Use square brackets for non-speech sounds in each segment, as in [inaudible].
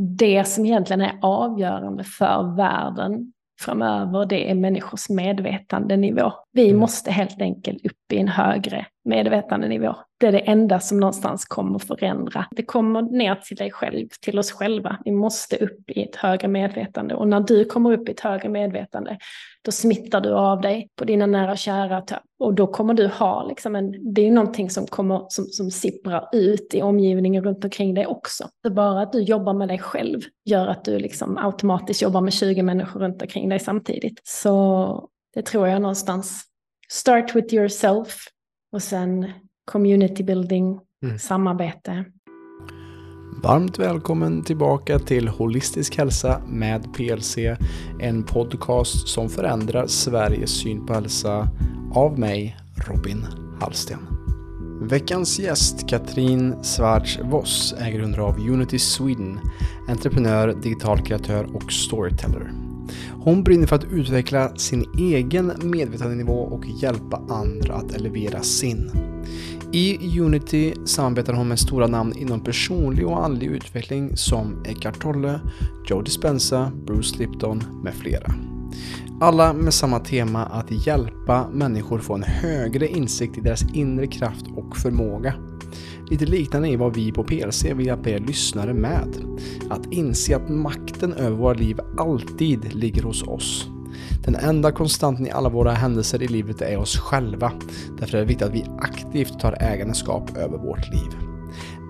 det som egentligen är avgörande för världen framöver, det är människors medvetandenivå. Vi mm. måste helt enkelt upp i en högre medvetandenivå. Det är det enda som någonstans kommer förändra. Det kommer ner till dig själv, till oss själva. Vi måste upp i ett högre medvetande. Och när du kommer upp i ett högre medvetande, då smittar du av dig på dina nära och kära. Och då kommer du ha, liksom en, det är någonting som, kommer, som, som sipprar ut i omgivningen runt omkring dig också. Så bara att du jobbar med dig själv gör att du liksom automatiskt jobbar med 20 människor runt omkring dig samtidigt. Så det tror jag någonstans. Start with yourself och sen community building, mm. samarbete. Varmt välkommen tillbaka till Holistisk hälsa med PLC. En podcast som förändrar Sveriges syn på hälsa av mig, Robin Hallsten. Veckans gäst, Katrin Svarts Voss, är grundare av Unity Sweden, entreprenör, digital kreatör och storyteller. Hon brinner för att utveckla sin egen medvetandenivå och hjälpa andra att elevera sin. I Unity samarbetar hon med stora namn inom personlig och andlig utveckling som Eckhart Tolle, Joe Dispenza, Bruce Lipton med flera. Alla med samma tema att hjälpa människor få en högre insikt i deras inre kraft och förmåga. Lite liknande är vad vi på PLC vill hjälpa er lyssnare med. Att inse att makten över våra liv alltid ligger hos oss. Den enda konstanten i alla våra händelser i livet är oss själva. Därför är det viktigt att vi aktivt tar ägandeskap över vårt liv.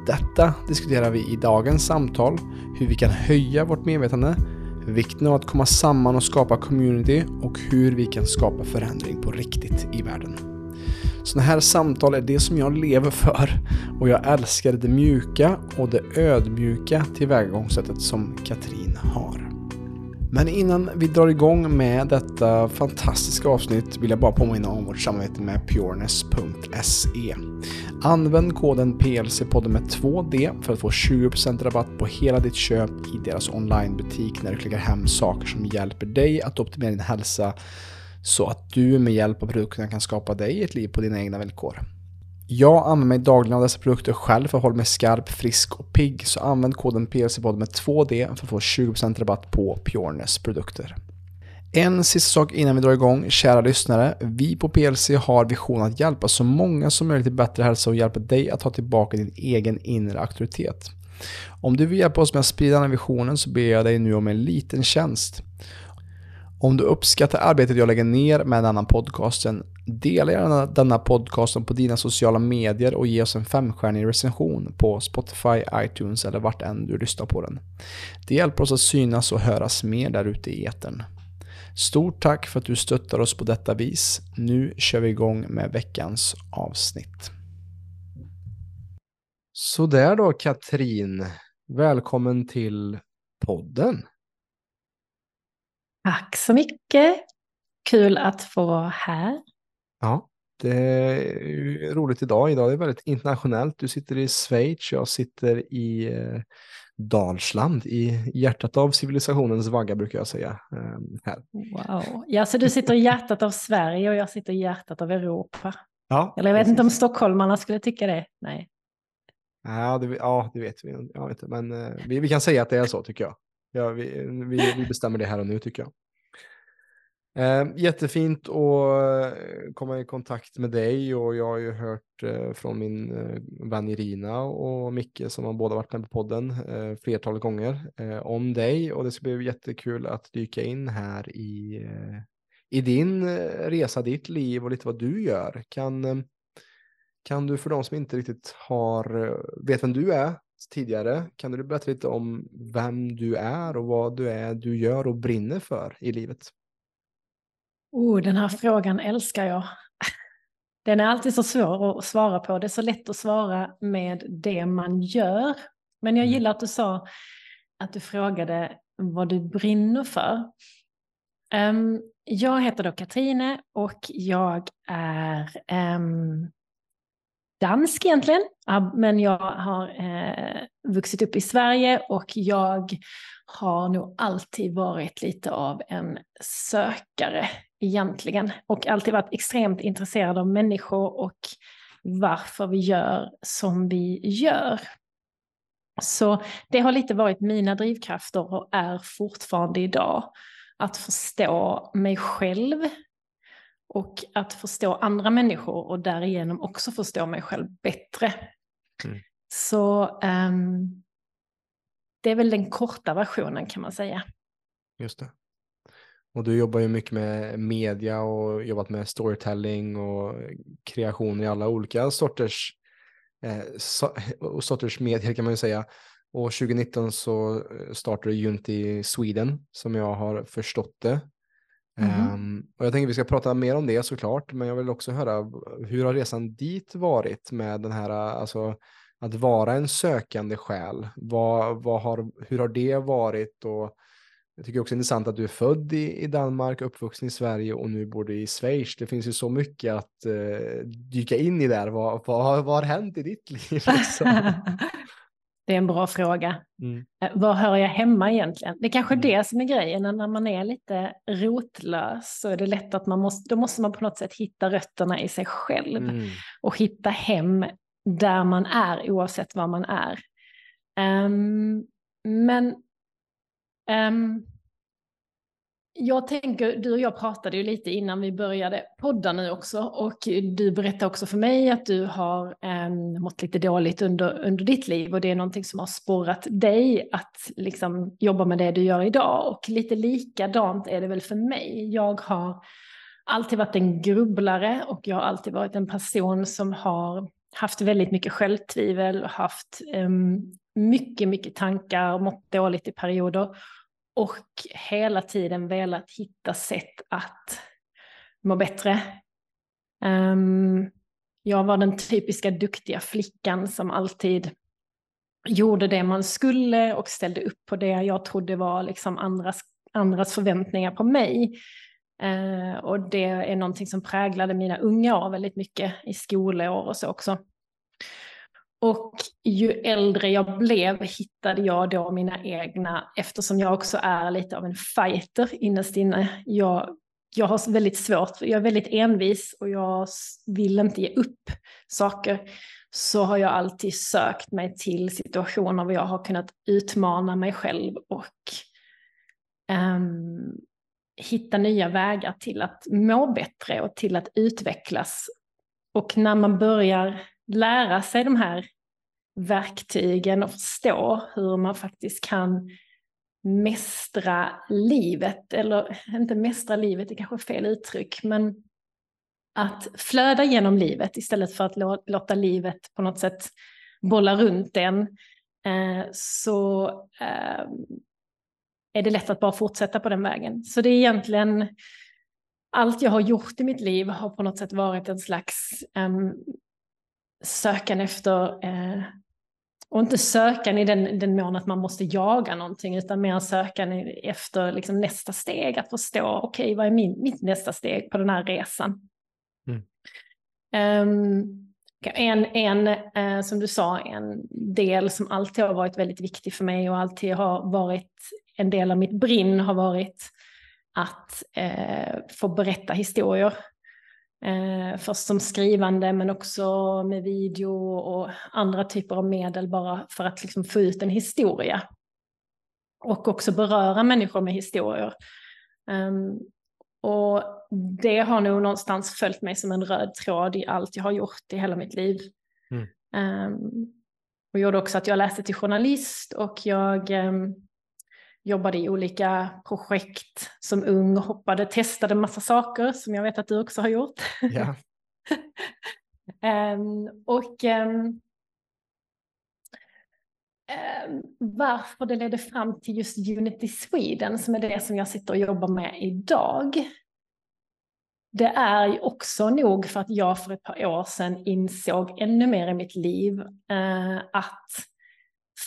Detta diskuterar vi i dagens samtal, hur vi kan höja vårt medvetande, vikten av att komma samman och skapa community och hur vi kan skapa förändring på riktigt i världen. Sådana här samtal är det som jag lever för och jag älskar det mjuka och det ödmjuka tillvägagångssättet som Katrin har. Men innan vi drar igång med detta fantastiska avsnitt vill jag bara påminna om vårt samarbete med pureness.se. Använd koden PLC-podden med 2D för att få 20% rabatt på hela ditt köp i deras onlinebutik när du klickar hem saker som hjälper dig att optimera din hälsa så att du med hjälp av produkterna kan skapa dig ett liv på dina egna villkor. Jag använder mig dagligen av dessa produkter själv för att hålla mig skarp, frisk och pigg. Så använd koden PLC-podd med 2D för att få 20% rabatt på Pjornes produkter. En sista sak innan vi drar igång, kära lyssnare. Vi på PLC har visionen att hjälpa så många som möjligt till bättre hälsa och hjälpa dig att ta tillbaka din egen inre auktoritet. Om du vill hjälpa oss med att sprida den här visionen så ber jag dig nu om en liten tjänst. Om du uppskattar arbetet jag lägger ner med denna podcasten, dela gärna denna podcasten på dina sociala medier och ge oss en femstjärnig recension på Spotify, iTunes eller vart än du lyssnar på den. Det hjälper oss att synas och höras mer där ute i etern. Stort tack för att du stöttar oss på detta vis. Nu kör vi igång med veckans avsnitt. Sådär då Katrin. Välkommen till podden. Tack så mycket. Kul att få vara här. Ja, det är roligt idag. Idag är det väldigt internationellt. Du sitter i Schweiz, jag sitter i eh, Dalsland, i hjärtat av civilisationens vagga brukar jag säga. Ehm, här. Wow, ja så du sitter i hjärtat av Sverige och jag sitter i hjärtat av Europa. Ja, Eller jag vet precis. inte om stockholmarna skulle tycka det. Nej. Ja, det, ja, det vet vi. Jag vet inte, men eh, vi, vi kan säga att det är så tycker jag. Ja, vi, vi, vi bestämmer det här och nu tycker jag. Eh, jättefint att eh, komma i kontakt med dig och jag har ju hört eh, från min eh, vän Irina och Micke som har båda varit med på podden eh, flertalet gånger eh, om dig och det ska bli jättekul att dyka in här i, eh, i din eh, resa, ditt liv och lite vad du gör. Kan, eh, kan du för de som inte riktigt har, vet vem du är tidigare. Kan du berätta lite om vem du är och vad du är du gör och brinner för i livet? Oh, den här frågan älskar jag. [laughs] Den är alltid så svår att svara på. Det är så lätt att svara med det man gör. Men jag mm. gillar att du sa att du frågade vad du brinner för. Um, jag heter då Katrine och jag är um, dansk egentligen, men jag har eh, vuxit upp i Sverige och jag har nog alltid varit lite av en sökare egentligen och alltid varit extremt intresserad av människor och varför vi gör som vi gör. Så det har lite varit mina drivkrafter och är fortfarande idag. Att förstå mig själv och att förstå andra människor och därigenom också förstå mig själv bättre. Mm. Så um, det är väl den korta versionen kan man säga. Just det. Och du jobbar ju mycket med media och jobbat med storytelling och kreation i alla olika sorters, eh, [laughs] sorters medier kan man ju säga. Och 2019 så eh, startade Unity Sweden som jag har förstått det. Mm um, och jag tänker vi ska prata mer om det såklart, men jag vill också höra hur har resan dit varit med den här, alltså att vara en sökande själ. Vad, vad har, hur har det varit? Och jag tycker också intressant att du är född i, i Danmark, uppvuxen i Sverige och nu bor du i Schweiz. Det finns ju så mycket att uh, dyka in i där. Vad, vad, vad har hänt i ditt liv? [laughs] Liksom? Det är en bra fråga. Mm. Eh, var hör jag hemma egentligen? Det är kanske mm. det som är grejen, när man är lite rotlös så är det lätt att man måste, då måste man på något sätt hitta rötterna i sig själv mm. och hitta hem där man är oavsett var man är. Um, men um, jag tänker, du och jag pratade ju lite innan vi började podda nu också och du berättade också för mig att du har eh, mått lite dåligt under, under ditt liv och det är någonting som har sporrat dig att liksom jobba med det du gör idag och lite likadant är det väl för mig. Jag har alltid varit en grubblare och jag har alltid varit en person som har haft väldigt mycket självtvivel och haft eh, mycket, mycket tankar och mått dåligt i perioder och hela tiden velat hitta sätt att må bättre. Um, jag var den typiska duktiga flickan som alltid gjorde det man skulle och ställde upp på det jag trodde var liksom andras, andras förväntningar på mig. Uh, och det är någonting som präglade mina unga år väldigt mycket i skolår och så också. Och ju äldre jag blev hittade jag då mina egna, eftersom jag också är lite av en fighter innerst inne. Jag, jag har väldigt svårt, jag är väldigt envis och jag vill inte ge upp saker. Så har jag alltid sökt mig till situationer där jag har kunnat utmana mig själv och um, hitta nya vägar till att må bättre och till att utvecklas. Och när man börjar lära sig de här verktygen och förstå hur man faktiskt kan mästra livet, eller inte mästra livet, det är kanske är fel uttryck, men att flöda genom livet istället för att låta livet på något sätt bolla runt en, eh, så ehm, är det lätt att bara fortsätta på den vägen. Så det är egentligen allt jag har gjort i mitt liv har på något sätt varit en slags ehm, sökan efter, eh, och inte sökan i den, den mån att man måste jaga någonting, utan mer sökan efter liksom nästa steg, att förstå, okej, okay, vad är min, mitt nästa steg på den här resan? Mm. Um, en, en eh, som du sa, en del som alltid har varit väldigt viktig för mig och alltid har varit en del av mitt brinn har varit att eh, få berätta historier Eh, först som skrivande men också med video och andra typer av medel bara för att liksom få ut en historia. Och också beröra människor med historier. Um, och det har nog någonstans följt mig som en röd tråd i allt jag har gjort i hela mitt liv. Mm. Um, och gjorde också att jag läste till journalist och jag um, jobbade i olika projekt som ung, hoppade, testade massa saker som jag vet att du också har gjort. Ja. um, [laughs] och um, varför det ledde fram till just Unity Sweden som är det som jag sitter och jobbar med idag. Det är också nog för att jag för ett par år sedan insåg ännu mer i mitt liv uh, att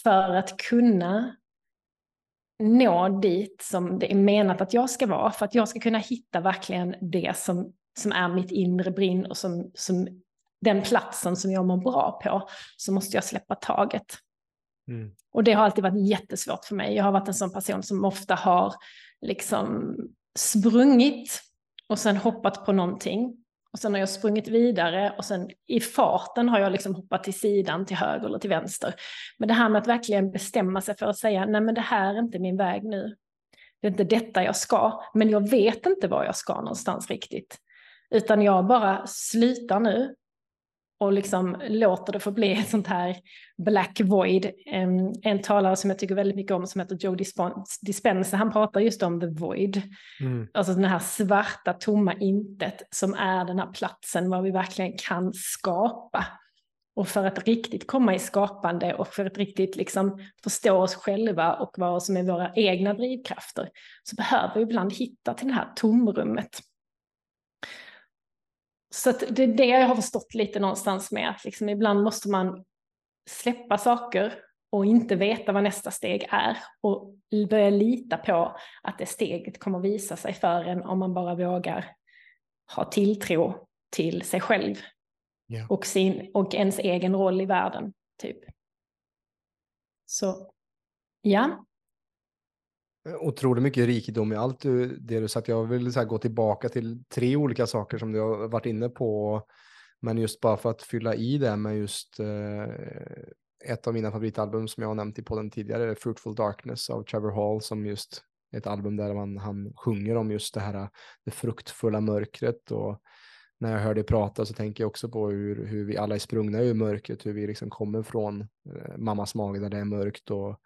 för att kunna nå dit som det är menat att jag ska vara. För att jag ska kunna hitta verkligen det som, som är mitt inre brinn och som, som den platsen som jag mår bra på, så måste jag släppa taget. Mm. Och det har alltid varit jättesvårt för mig. Jag har varit en sån person som ofta har liksom sprungit och sen hoppat på någonting och sen har jag sprungit vidare och sen i farten har jag liksom hoppat till sidan, till höger eller till vänster. Men det här med att verkligen bestämma sig för att säga, nej men det här är inte min väg nu. Det är inte detta jag ska, men jag vet inte var jag ska någonstans riktigt. Utan jag bara slutar nu och liksom låter det få bli ett sånt här black void. En talare som jag tycker väldigt mycket om som heter Joe Dispenza, han pratar just om the void. Mm. Alltså den här svarta tomma intet som är den här platsen var vi verkligen kan skapa. Och för att riktigt komma i skapande och för att riktigt liksom förstå oss själva och vad som är våra egna drivkrafter så behöver vi ibland hitta till det här tomrummet. Så det är det jag har förstått lite någonstans med att liksom ibland måste man släppa saker och inte veta vad nästa steg är och börja lita på att det steget kommer visa sig för en om man bara vågar ha tilltro till sig själv yeah. och, sin, och ens egen roll i världen. typ. Så ja, otroligt mycket rikedom i allt du, det du sagt. Jag vill så här, gå tillbaka till tre olika saker som du har varit inne på. Men just bara för att fylla i det med just eh, ett av mina favoritalbum som jag har nämnt i podden tidigare, Fruitful Darkness av Trevor Hall, som just ett album där man, han sjunger om just det här eh, det fruktfulla mörkret. Och när jag hör dig prata så tänker jag också på hur, hur vi alla är sprungna ur mörkret, hur vi liksom kommer från eh, mammas mage där det är mörkt och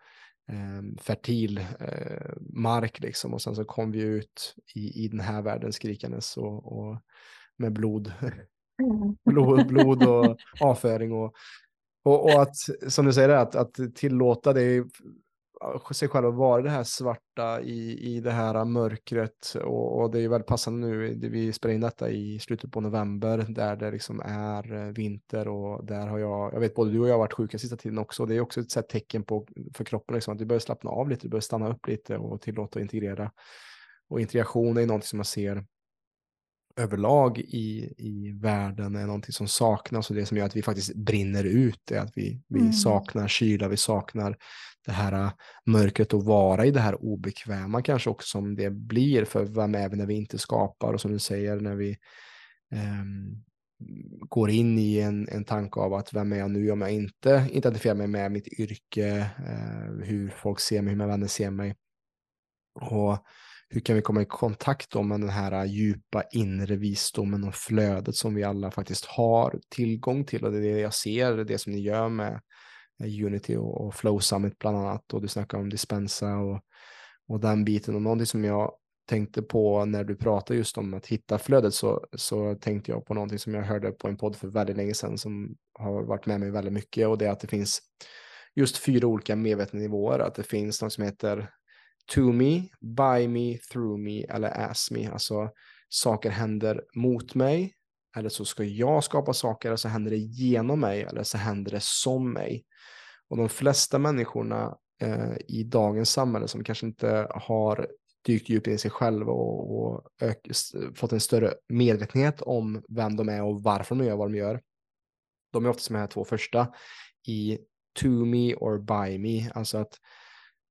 eh, fertil eh, mark liksom och sen så kom vi ut i, i den här världen skrikandes och, och med blod, mm. [laughs] blod, blod och [laughs] avföring och, och, och, att, som du säger, att, att tillåta det sig själv att vara det här svarta i, i det här mörkret och, och det är väldigt passande nu, vi spelar in detta i slutet på november där det liksom är eh, vinter och där har jag, jag vet både du och jag har varit sjuka sista tiden också, det är också ett sätt tecken på för kroppen liksom, att du börjar slappna av lite, du börjar stanna upp lite och tillåta integrera. Och integration är någonting som jag ser överlag i, i världen är någonting som saknas och det som gör att vi faktiskt brinner ut är att vi, vi mm. saknar kyla, vi saknar det här äh, mörkret och vara i det här obekväma kanske också som det blir för vem är vi när vi inte skapar? Och som du säger när vi um, går in i en, en tanke av att vem är jag nu om jag inte identifierar mig med mitt yrke, uh, hur folk ser mig, hur mina vänner ser mig. Och hur kan vi komma i kontakt då med den här äh, djupa inre visdomen och flödet som vi alla faktiskt har tillgång till? Och det är det jag ser, det, är det som ni gör med Eh, Unity och, och Flow Summit bland annat och du snackar om Dispensa och, och den biten och någonting som jag tänkte på när du pratade just om att hitta flödet så, så tänkte jag på någonting som jag hörde på en podd för väldigt länge sedan som har varit med mig väldigt mycket och det är att det finns just fyra olika medvetandenivåer, att det finns något som heter to me, by me, through me eller as me. Alltså saker händer mot mig eller så ska jag skapa saker eller så händer det genom mig eller så händer det som mig. Och de flesta människorna eh, i dagens samhälle som kanske inte har dykt djupt in i sig själva och, och ök, fått en större medvetenhet om vem de är och varför de gör vad de gör. De är oftast de här två första i to me or by me, alltså att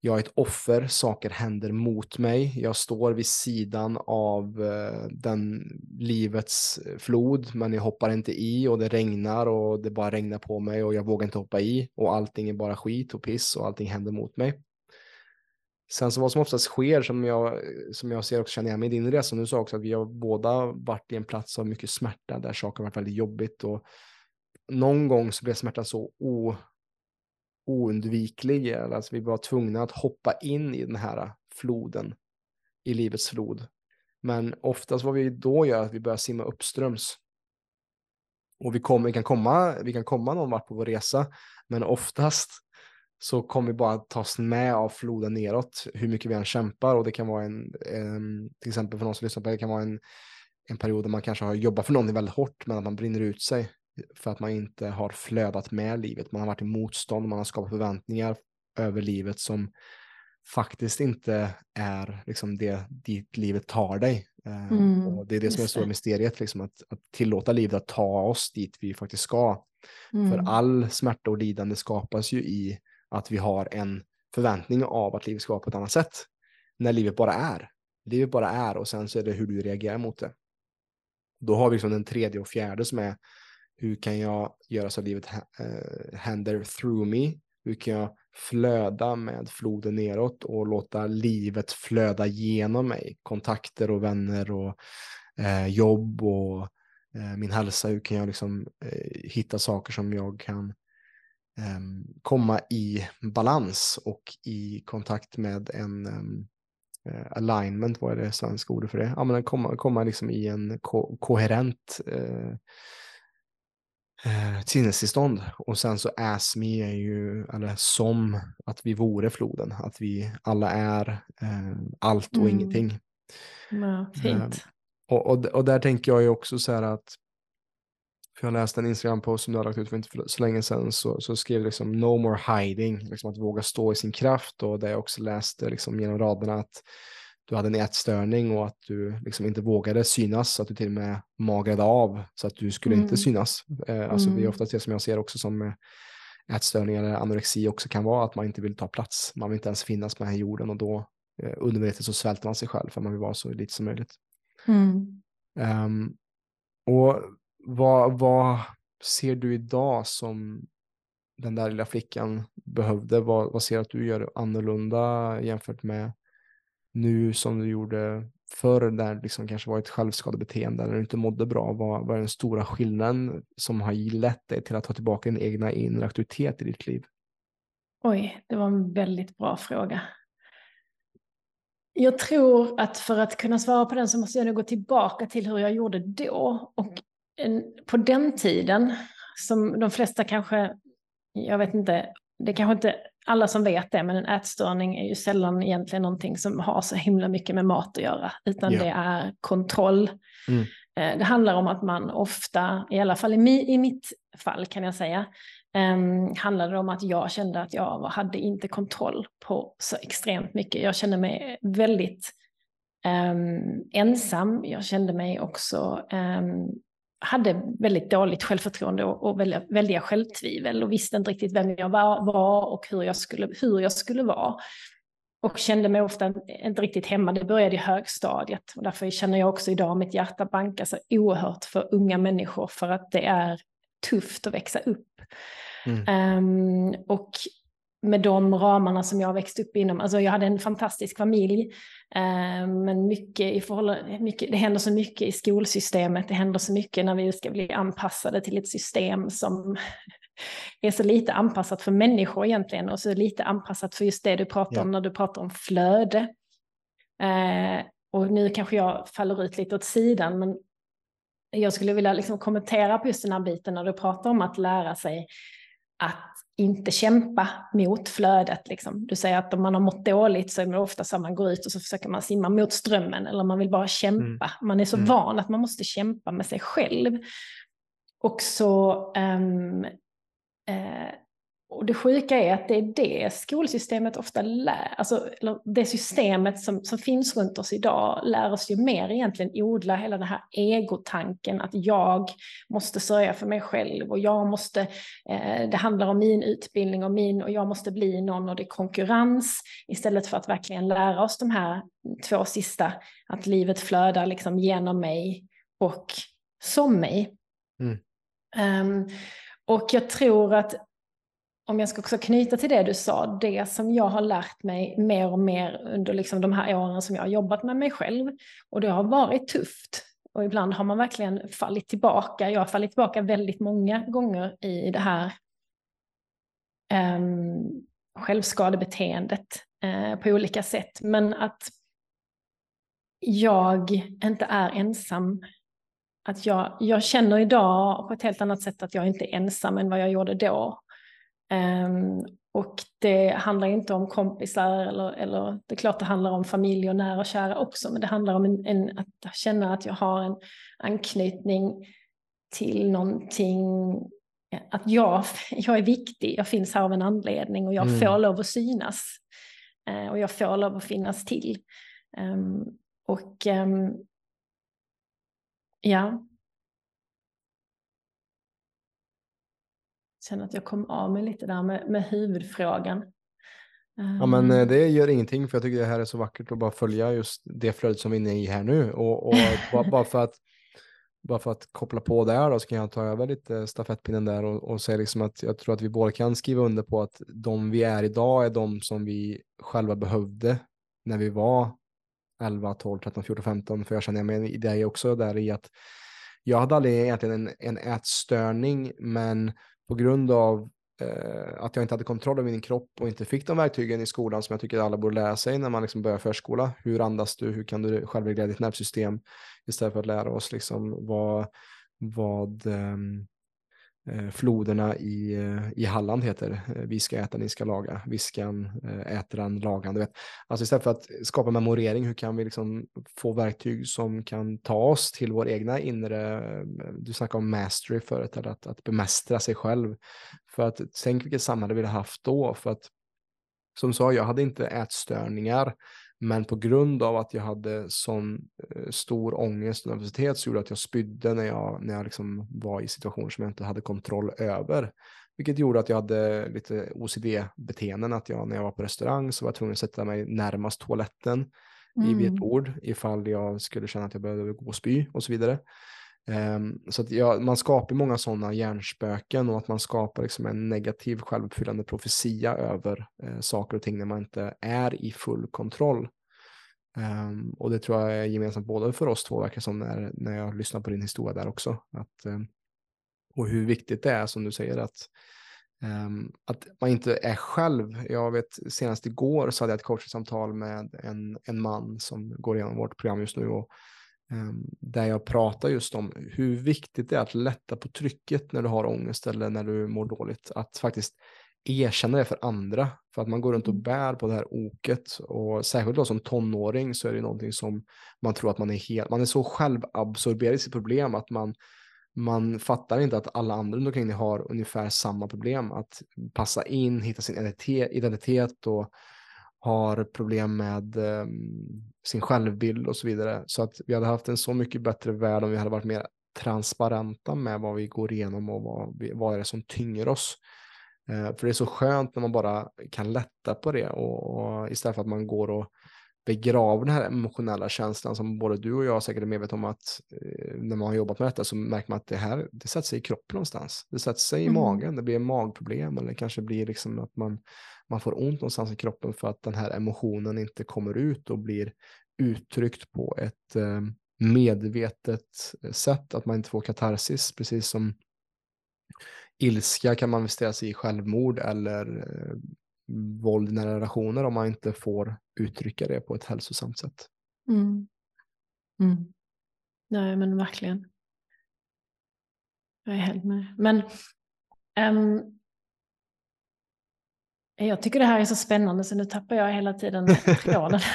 jag är ett offer, saker händer mot mig, jag står vid sidan av eh, den livets eh, flod, men jag hoppar inte i och det regnar och det bara regnar på mig och jag vågar inte hoppa i och allting är bara skit och piss och allting händer mot mig. Sen så vad som oftast sker som jag, som jag ser också känner igen mig i din resa, som du sa också att vi har båda varit i en plats av mycket smärta där saker har varit väldigt jobbigt och någon gång så blev smärtan så o oundviklig. Alltså vi var tvungna att hoppa in i den här floden, i livets flod. Men oftast vad vi då gör är att vi börjar simma uppströms. Och vi, kommer, vi, kan komma, vi kan komma någon vart på vår resa, men oftast så kommer vi bara tas med av floden neråt, hur mycket vi än kämpar. Och det kan vara en, en till exempel för någon som lyssnar på det, det kan vara en, en period där man kanske har jobbat för någonting väldigt hårt, men att man brinner ut sig för att man inte har flödat med livet. Man har varit i motstånd, man har skapat förväntningar över livet som faktiskt inte är liksom det dit livet tar dig. Eh, mm, och det är det som är det stora mysteriet, liksom, att, att tillåta livet att ta oss dit vi faktiskt ska. Mm. För all smärta och lidande skapas ju i att vi har en förväntning av att livet ska vara på ett annat sätt. När livet bara är. Livet bara är och sen så är det hur du reagerar mot det. Då har vi liksom den tredje och fjärde som är hur kan jag göra så att livet eh, händer through me? Hur kan jag flöda med floden neråt och låta livet flöda genom mig? Kontakter och vänner och eh, jobb och eh, min hälsa. Hur kan jag liksom eh, hitta saker som jag kan ehm, komma i balans och i kontakt med en ehm, eh, alignment, vad är det svenska ordet för det? Ja, men komma, komma liksom i en ko koherent eh, eh, sinnestillstånd. Och sen så as me är ju, eller som att vi vore floden, att vi alla är eh, allt och mm. ingenting. Ja, fint. Eh, och, och, och där tänker jag ju också så här att, för jag läste en Instagram-post som du har lagt ut för inte så länge sedan, så, så skrev liksom no more hiding, liksom att våga stå i sin kraft och där jag också läste liksom genom raderna att du hade en ätstörning och att du liksom inte vågade synas, att du till och med magrade av så att du skulle mm. inte synas. Eh, alltså mm. Det är mm. oftast det som jag ser också som ätstörningar eller anorexi också kan vara, att man inte vill ta plats. Man vill inte ens finnas på den här jorden och då eh, undermedvetet så svälter man sig själv för man vill vara så lite som möjligt. Mm. Um, och vad, vad ser du idag som den där lilla flickan behövde? Vad, vad ser du att du gör annorlunda jämfört med nu som du gjorde förr där det liksom kanske var ett självskadebeteende eller du inte mådde bra? Vad, vad är den stora skillnaden som har lett dig till att ta tillbaka din egna inre auktoritet i ditt liv? Oj, det var en väldigt bra fråga. Jag tror att för att kunna svara på den så måste jag nog gå tillbaka till hur jag gjorde då. Och en, på den tiden, som de flesta kanske, jag vet inte, det kanske inte alla som vet det, men en ätstörning är ju sällan egentligen någonting som har så himla mycket med mat att göra, utan ja. det är kontroll. Mm. Eh, det handlar om att man ofta, i alla fall i, mi, i mitt fall kan jag säga, um, handlade det om att jag kände att jag hade inte kontroll på så extremt mycket. Jag kände mig väldigt um, ensam. Jag kände mig också um, hade väldigt dåligt självförtroende och, och väldiga, väldiga självtvivel och visste inte riktigt vem jag var, var och hur jag, skulle, hur jag skulle vara. Och kände mig ofta inte riktigt hemma. Det började i högstadiet och därför känner jag också idag mitt hjärta banka så oerhört för unga människor för att det är tufft att växa upp. Mm. Um, och med de ramarna som jag växte upp inom. Alltså jag hade en fantastisk familj, eh, men mycket i förhållande, mycket, det händer så mycket i skolsystemet, det händer så mycket när vi ska bli anpassade till ett system som [laughs] är så lite anpassat för människor egentligen och så lite anpassat för just det du pratar om när du pratar om flöde. Eh, och nu kanske jag faller ut lite åt sidan, men jag skulle vilja liksom kommentera på just den här biten när du pratar om att lära sig att inte kämpa mot flödet. Liksom. Du säger att om man har mått dåligt så är det ofta så att man går ut och så försöker man simma mot strömmen eller man vill bara kämpa. Mm. Man är så mm. van att man måste kämpa med sig själv. Och så um, uh, och det sjuka är att det är det skolsystemet ofta lär, alltså det systemet som, som finns runt oss idag lär oss ju mer egentligen odla hela den här egotanken att jag måste sörja för mig själv och jag måste, eh, det handlar om min utbildning och min och jag måste bli någon och det är konkurrens istället för att verkligen lära oss de här två sista, att livet flödar liksom genom mig och som mig. Mm. Um, och jag tror att om jag ska också knyta till det du sa, det som jag har lärt mig mer och mer under liksom de här åren som jag har jobbat med mig själv, och det har varit tufft. Och ibland har man verkligen fallit tillbaka. Jag har fallit tillbaka väldigt många gånger i det här um, självskadebeteendet uh, på olika sätt. Men att jag inte är ensam. Att jag, jag känner idag på ett helt annat sätt att jag inte är ensam än vad jag gjorde då. Um, och det handlar inte om kompisar eller, eller det är klart det handlar om familj och nära och kära också, men det handlar om en, en, att känna att jag har en anknytning till någonting, att jag, [laughs] jag är viktig, jag finns här av en anledning och jag mm. får lov att synas. Uh, och jag får lov att finnas till. Um, och um, ja, känner att jag kom av mig lite där med, med huvudfrågan. Ja, men eh, det gör ingenting för jag tycker det här är så vackert att bara följa just det flödet som vi är inne i här nu. Och, och [laughs] bara, bara, för att bara för att koppla på där då, så kan jag ta över lite stafettpinnen där och, och säga liksom att jag tror att vi båda kan skriva under på att de vi är idag är de som vi själva behövde när vi var 11, 12, 13, 14, 15. För jag känner mig i dig också där i att jag hade aldrig egentligen en, en ätstörning, men på grund av eh, att jag inte hade kontroll över min kropp och inte fick de verktygen i skolan som jag tycker alla borde lära sig när man liksom börjar förskola. Hur andas du? Hur kan du självreglera ditt nervsystem? Istället för att lära oss liksom vad, vad eh, Eh, floderna i, eh, i Halland heter. Eh, vi ska äta, ni ska laga. Viskan äter den, lagan. Du vet. Alltså istället för att skapa memorering, hur kan vi liksom få verktyg som kan ta oss till vår egna inre, du snackade om mastery förut, eller att, att bemästra sig själv. För att tänk vilket samhälle vi hade haft då. För att som sa, jag hade inte ätstörningar. Men på grund av att jag hade sån eh, stor ångest och nervositet så gjorde att jag spydde när jag, när jag liksom var i situationer som jag inte hade kontroll över. Vilket gjorde att jag hade lite OCD-beteenden, att jag när jag var på restaurang så var jag tvungen att sätta mig närmast toaletten mm. vid ett bord ifall jag skulle känna att jag behövde gå och spy och så vidare. Ehm, så att ja, man skapar många sådana hjärnspöken och att man skapar liksom en negativ självuppfyllande profetia över eh, saker och ting när man inte är i full kontroll. Um, och det tror jag är gemensamt både för oss två, verkar som när, när jag lyssnar på din historia där också. Att, um, och hur viktigt det är som du säger att, att man inte är själv. Jag vet senast igår så hade jag ett coachingsamtal med en, en man som går igenom vårt program just nu. Och, där jag pratar just om hur viktigt det är att lätta på trycket när du har ångest eller när du mår dåligt. Att faktiskt erkänna det för andra. För att man går runt och mm. bär på det här oket. Och särskilt då som tonåring så är det någonting som man tror att man är helt, man är så självabsorberad i sitt problem att man, man fattar inte att alla andra runt omkring har ungefär samma problem. Att passa in, hitta sin identitet och har problem med eh, sin självbild och så vidare. Så att vi hade haft en så mycket bättre värld om vi hade varit mer transparenta med vad vi går igenom och vad, vi, vad är det som tynger oss. Eh, för det är så skönt när man bara kan lätta på det och, och istället för att man går och begraver den här emotionella känslan som både du och jag säkert är medvetna om att eh, när man har jobbat med detta så märker man att det här det sätter sig i kroppen någonstans. Det sätter sig i mm. magen, det blir magproblem eller kanske blir liksom att man man får ont någonstans i kroppen för att den här emotionen inte kommer ut och blir uttryckt på ett eh, medvetet sätt, att man inte får katarsis, precis som ilska kan manifesteras i självmord eller eh, våld i nära relationer om man inte får uttrycka det på ett hälsosamt sätt. Mm. Mm. Nej, men verkligen. Jag är helt med. Men um, jag tycker det här är så spännande så nu tappar jag hela tiden tråden. [laughs]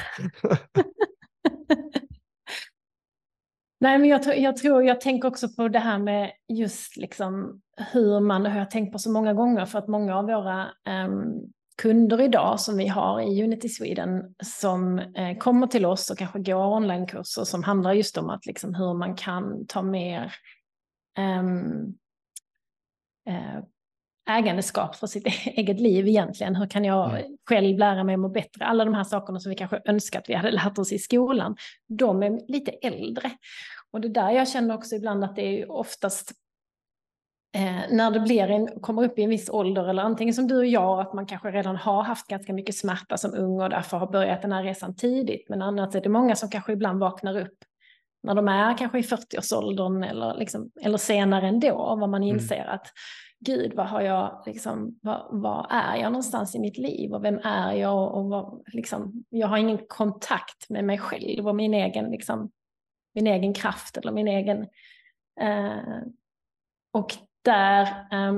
Nej, men jag, jag, tror, jag tänker också på det här med just liksom hur man, det har jag tänkt på så många gånger, för att många av våra um, kunder idag som vi har i Unity Sweden som eh, kommer till oss och kanske går onlinekurser som handlar just om att liksom hur man kan ta mer um, eh, ägandeskap för sitt [laughs] eget liv egentligen. Hur kan jag mm. själv lära mig att må bättre? Alla de här sakerna som vi kanske önskar att vi hade lärt oss i skolan, de är lite äldre. Och det där jag känner också ibland att det är oftast eh, när det blir en, kommer upp i en viss ålder, eller antingen som du och jag, att man kanske redan har haft ganska mycket smärta som ung och därför har börjat den här resan tidigt. Men annars är det många som kanske ibland vaknar upp när de är kanske i 40-årsåldern eller, liksom, eller senare ändå, vad man mm. inser mm. att gud, vad har jag, liksom, vad, vad, är jag någonstans i mitt liv och vem är jag och vad, liksom, jag har ingen kontakt med mig själv och min egen, liksom, min egen kraft eller min egen, eh, och där eh,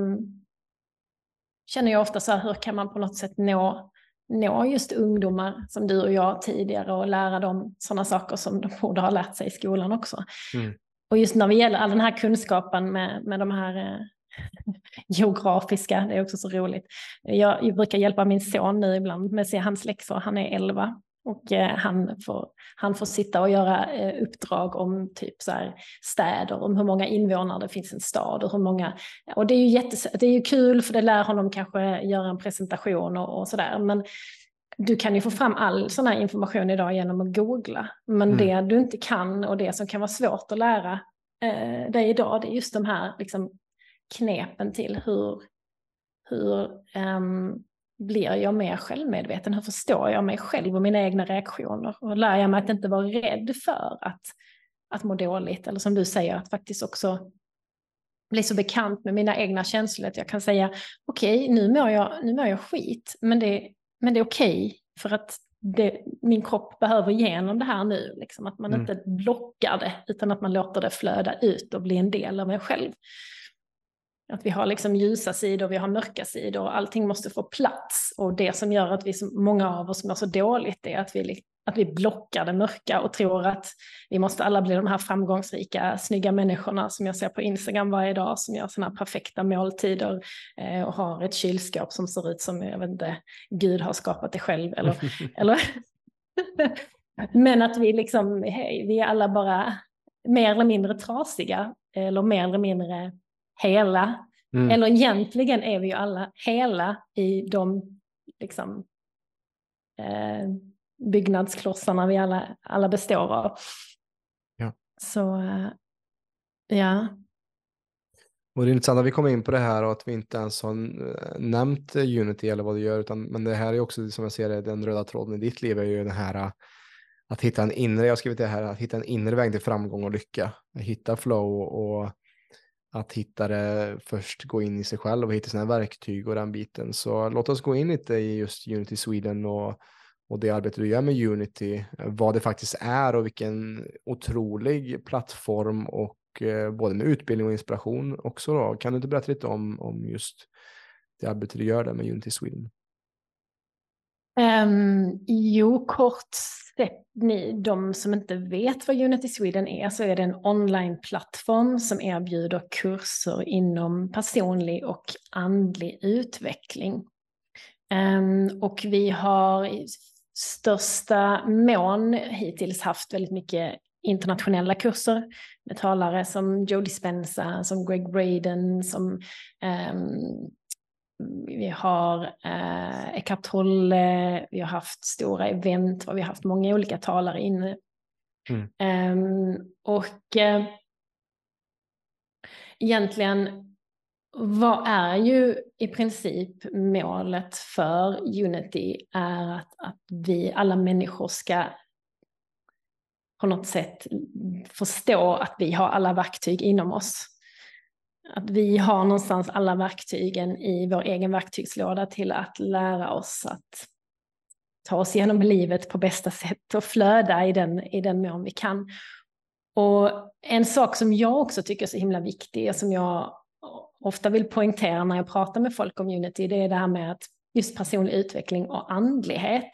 känner jag ofta så här, hur kan man på något sätt nå, nå just ungdomar som du och jag tidigare och lära dem sådana saker som de borde ha lärt sig i skolan också. Mm. Och just när det gäller all den här kunskapen med, med de här eh, [laughs] geografiska, det är också så roligt. Jag, jag brukar hjälpa min son nu ibland med se hans läxor, han är 11 och eh, han, får, han får sitta och göra eh, uppdrag om typ så här städer, om hur många invånare det finns i en stad och hur många... Och det är ju, jättes, det är ju kul för det lär honom kanske göra en presentation och, och sådär. Men du kan ju få fram all sån här information idag genom att googla. Men mm. det du inte kan och det som kan vara svårt att lära eh, dig idag, det är just de här liksom, knepen till hur, hur um, blir jag mer självmedveten? Hur förstår jag mig själv och mina egna reaktioner? Och lär jag mig att inte vara rädd för att, att må dåligt? Eller som du säger, att faktiskt också bli så bekant med mina egna känslor att jag kan säga okej, okay, nu, mår jag, nu mår jag skit, men det, men det är okej okay för att det, min kropp behöver igenom det här nu. Liksom, att man mm. inte blockar det, utan att man låter det flöda ut och bli en del av en själv. Att vi har liksom ljusa sidor, vi har mörka sidor och allting måste få plats. Och det som gör att vi, många av oss mår så dåligt är att vi, att vi blockar det mörka och tror att vi måste alla bli de här framgångsrika, snygga människorna som jag ser på Instagram varje dag, som gör sådana perfekta måltider eh, och har ett kylskåp som ser ut som, jag vet inte, Gud har skapat det själv. Eller, [laughs] eller Men att vi liksom, hej, vi är alla bara mer eller mindre trasiga, eller mer eller mindre hela. Mm. Eller egentligen är vi ju alla hela i de liksom, eh, byggnadsklossarna vi alla, alla består av. Ja. Så eh, ja. Och det är intressant att vi kommer in på det här och att vi inte ens har eh, nämnt Unity eller vad det gör, utan, men det här är också som jag ser det, den röda tråden i ditt liv är ju den här eh, att hitta en inre, jag har skrivit det här, att hitta en inre väg till framgång och lycka. Hitta flow och att hitta det först, gå in i sig själv och hitta sina verktyg och den biten. Så låt oss gå in lite i just Unity Sweden och, och det arbete du gör med Unity, vad det faktiskt är och vilken otrolig plattform och eh, både med utbildning och inspiration också då. Kan du inte berätta lite om, om just det arbete du gör där med Unity Sweden? Um, jo, kort sett, ni, de som inte vet vad Unity Sweden är, så är det en onlineplattform som erbjuder kurser inom personlig och andlig utveckling. Um, och vi har i största mån hittills haft väldigt mycket internationella kurser med talare som Joe Dispenza, som Greg Braden, som um, vi har eh, Eckhart Tolle, vi har haft stora event, vi har haft många olika talare inne. Mm. Um, och eh, egentligen, vad är ju i princip målet för Unity är att, att vi alla människor ska på något sätt förstå att vi har alla verktyg inom oss att vi har någonstans alla verktygen i vår egen verktygslåda till att lära oss att ta oss igenom livet på bästa sätt och flöda i den, i den mån vi kan. Och en sak som jag också tycker är så himla viktig och som jag ofta vill poängtera när jag pratar med folk om Unity, det är det här med att just personlig utveckling och andlighet.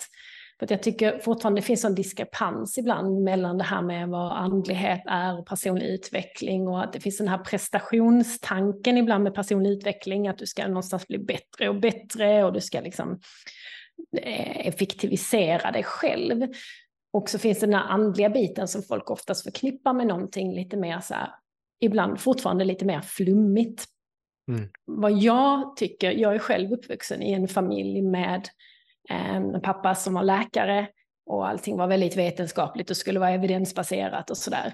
För att jag tycker fortfarande det finns en diskrepans ibland mellan det här med vad andlighet är och personlig utveckling och att det finns den här prestationstanken ibland med personlig utveckling, att du ska någonstans bli bättre och bättre och du ska liksom eh, effektivisera dig själv. Och så finns den här andliga biten som folk oftast förknippar med någonting lite mer så här, ibland fortfarande lite mer flummigt. Mm. Vad jag tycker, jag är själv uppvuxen i en familj med Eh, en pappa som var läkare och allting var väldigt vetenskapligt och skulle vara evidensbaserat och sådär.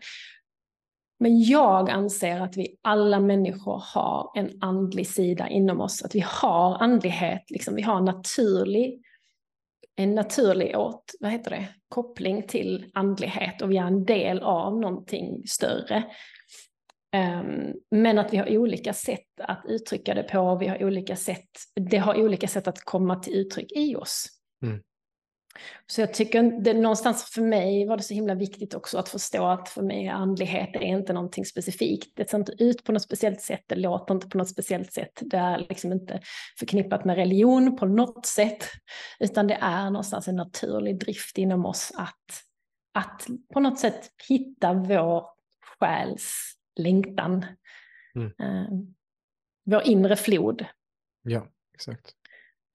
Men jag anser att vi alla människor har en andlig sida inom oss, att vi har andlighet, liksom, vi har naturlig, en naturlig åt, vad heter det, koppling till andlighet och vi är en del av någonting större. Um, men att vi har olika sätt att uttrycka det på, vi har olika sätt, det har olika sätt att komma till uttryck i oss. Mm. Så jag tycker, det, någonstans för mig var det så himla viktigt också att förstå att för mig andlighet är inte någonting specifikt. Det ser inte ut på något speciellt sätt, det låter inte på något speciellt sätt. Det är liksom inte förknippat med religion på något sätt, utan det är någonstans en naturlig drift inom oss att, att på något sätt hitta vår själs längtan. Mm. Uh, vår inre flod. Ja, exakt.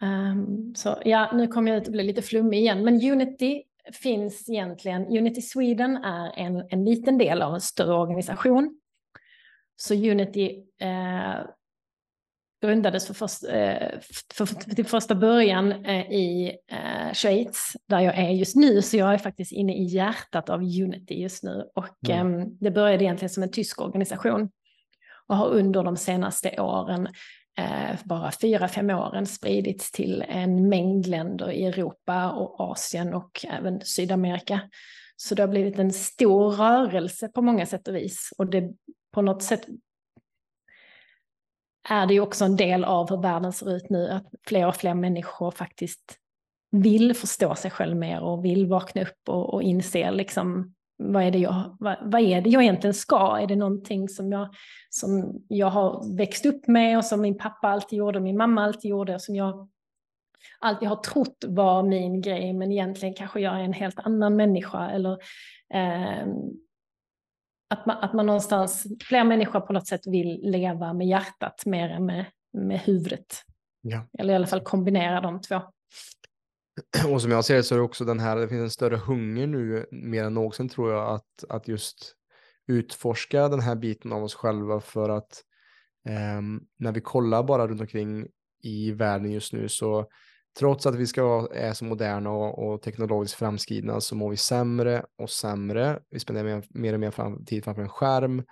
Um, så ja, nu kommer jag ut och blir lite flummig igen, men Unity finns egentligen, Unity Sweden är en, en liten del av en större organisation. Så Unity eh, grundades för, först, eh, för, för, till första början eh, i eh, Schweiz, där jag är just nu. Så jag är faktiskt inne i hjärtat av Unity just nu. Och mm. det började egentligen som en tysk organisation och har under de senaste åren, bara fyra, fem åren, spridits till en mängd länder i Europa och Asien och även Sydamerika. Så det har blivit en stor rörelse på många sätt och vis. Och det på något sätt är det ju också en del av hur världen ser ut nu, att fler och fler människor faktiskt vill förstå sig själv mer och vill vakna upp och, och inse liksom vad är, det jag, vad, vad, är det jag egentligen ska? Är det någonting som jag, som jag har växt upp med och som min pappa alltid gjorde, och min mamma alltid gjorde och som jag alltid har trott var min grej men egentligen kanske jag är en helt annan människa eller eh, att man, att man någonstans, fler människor på något sätt vill leva med hjärtat mer än med, med huvudet. Ja. Eller i alla fall kombinera de två. [clears throat] Och som jag ser det så är det också den här, det finns en större hunger nu mer än någonsin tror jag att, att just utforska den här biten av oss själva för att eh, när vi kollar bara runt omkring i världen just nu så trots att vi ska är så moderna och, och teknologiskt framskridna så mår vi sämre och sämre. Vi spenderar mer, mer och mer fram, tid framför en skärm.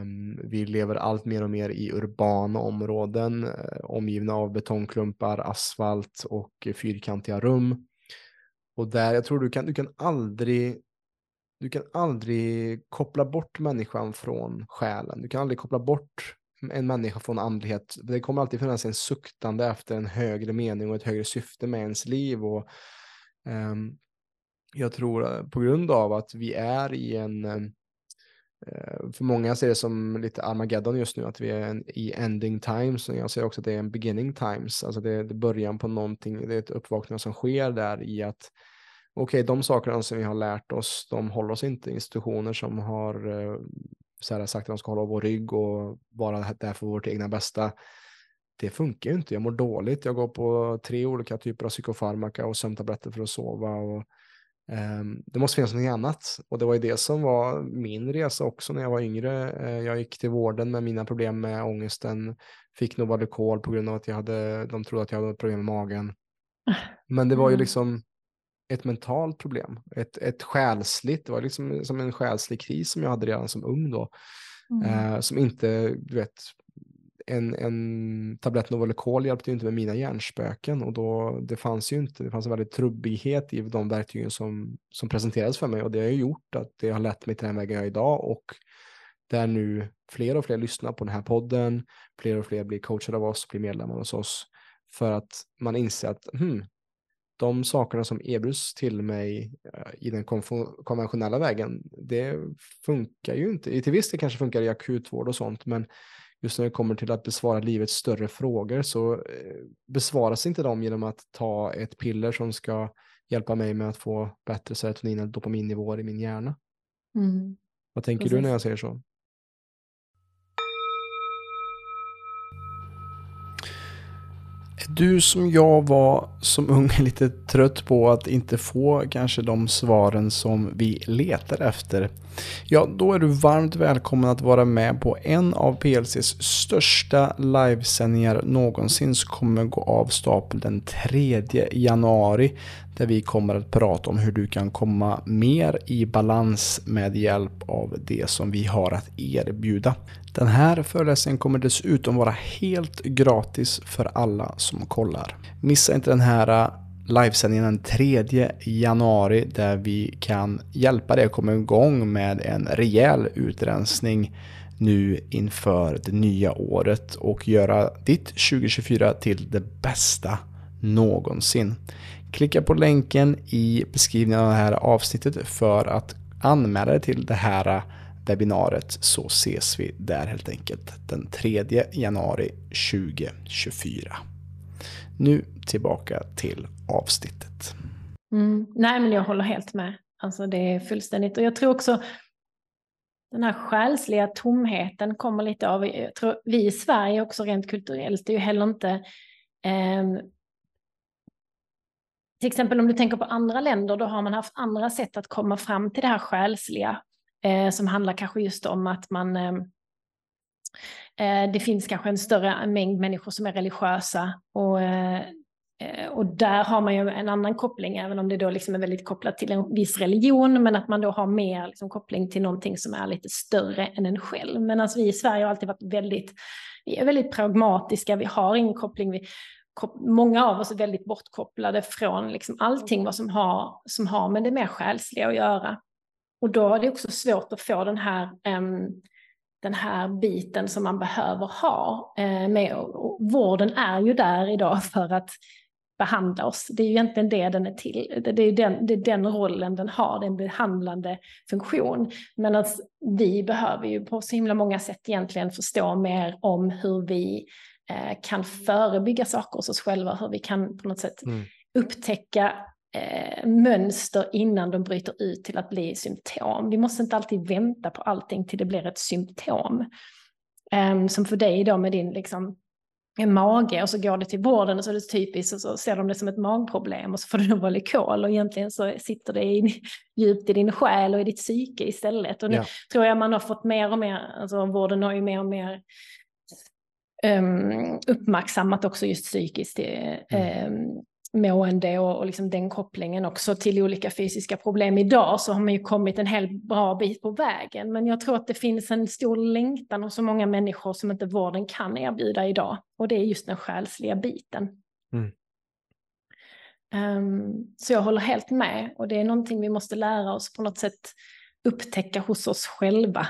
Um, vi lever allt mer och mer i urbana områden, uh, omgivna av betongklumpar, asfalt och fyrkantiga rum. Och där, jag tror du kan, du kan aldrig du kan aldrig koppla bort människan från själen. Du kan aldrig koppla bort en människa från andlighet. Det kommer alltid finnas en suktande efter en högre mening och ett högre syfte med ens liv. Och, um, jag tror eh, på grund av att vi är i en, eh, eh, för många ser det som lite Armageddon just nu, att vi är en, i ending times. Jag ser också att det är en beginning times, alltså det, är början på någonting, det är ett uppvaknande som sker där i att okej, okay, de sakerna som vi har lärt oss, de håller oss inte. Institutioner som har så här, sagt att de ska hålla vår rygg och vara där för vårt egna bästa. Det funkar ju inte. Jag mår dåligt. Jag går på tre olika typer av psykofarmaka och sömntabletter för att sova. Och, um, det måste finnas något annat. Och det var ju det som var min resa också när jag var yngre. Uh, jag gick till vården med mina problem med ångesten. Fick Novalucol på grund av att jag hade, de trodde att jag hade problem med magen. Men det var ju mm. liksom ett mentalt problem, ett, ett själsligt, det var liksom som en själslig kris som jag hade redan som ung då. Mm. Eh, som inte, du vet, en, en tablett Novalucol hjälpte ju inte med mina hjärnspöken och då, det fanns ju inte, det fanns en väldigt trubbighet i de verktygen som, som presenterades för mig och det har ju gjort att det har lett mig till den vägen jag är idag och där nu fler och fler lyssnar på den här podden, fler och fler blir coachade av oss, blir medlemmar hos oss för att man inser att hmm, de sakerna som erbjuds till mig eh, i den konventionella vägen, det funkar ju inte. Till viss del kanske funkar i akutvård och sånt, men just när det kommer till att besvara livets större frågor så eh, besvaras inte de genom att ta ett piller som ska hjälpa mig med att få bättre serotonin eller dopaminnivåer i min hjärna. Mm. Vad tänker Precis. du när jag säger så? Du som jag var som ung [laughs] lite trött på att inte få kanske de svaren som vi letar efter. Ja, då är du varmt välkommen att vara med på en av PLCs största livesändningar någonsin som kommer gå av stapeln den 3 januari. Där vi kommer att prata om hur du kan komma mer i balans med hjälp av det som vi har att erbjuda. Den här föreläsningen kommer dessutom vara helt gratis för alla som kollar. Missa inte den här livesändningen den 3 januari där vi kan hjälpa dig att komma igång med en rejäl utrensning nu inför det nya året och göra ditt 2024 till det bästa någonsin. Klicka på länken i beskrivningen av det här avsnittet för att anmäla dig till det här webbinariet så ses vi där helt enkelt den 3 januari 2024. Nu tillbaka till avsnittet. Mm. Nej, men jag håller helt med. Alltså det är fullständigt. Och jag tror också den här själsliga tomheten kommer lite av, jag tror vi i Sverige också rent kulturellt, det är ju heller inte eh, till exempel om du tänker på andra länder, då har man haft andra sätt att komma fram till det här själsliga, eh, som handlar kanske just om att man ehm, eh, det finns kanske en större mängd människor som är religiösa och, eh, Eh, och där har man ju en annan koppling, även om det då liksom är väldigt kopplat till en viss religion, men att man då har mer liksom koppling till någonting som är lite större än en själv. Men alltså vi i Sverige har alltid varit väldigt, vi är väldigt pragmatiska, vi har ingen koppling, vi, många av oss är väldigt bortkopplade från liksom allting vad som har, som har med det mer själsliga att göra. Och då är det också svårt att få den här um, den här biten som man behöver ha eh, med. Och vården är ju där idag för att behandla oss. Det är ju egentligen det den är till. Det är den, det är den rollen den har, den behandlande funktion. Men att vi behöver ju på så himla många sätt egentligen förstå mer om hur vi eh, kan förebygga saker hos oss själva, hur vi kan på något sätt mm. upptäcka eh, mönster innan de bryter ut till att bli symptom. Vi måste inte alltid vänta på allting till det blir ett symptom. Um, som för dig då med din liksom, en mage och så går det till vården och så är det typiskt och så ser de det som ett magproblem och så får du nog Valikol och egentligen så sitter det in, [laughs] djupt i din själ och i ditt psyke istället. Och nu ja. tror jag man har fått mer och mer, alltså vården har ju mer och mer um, uppmärksammat också just psykiskt um, mående och, och liksom den kopplingen också till olika fysiska problem idag så har man ju kommit en hel bra bit på vägen. Men jag tror att det finns en stor längtan hos så många människor som inte vården kan erbjuda idag. Och det är just den själsliga biten. Mm. Um, så jag håller helt med och det är någonting vi måste lära oss på något sätt upptäcka hos oss själva.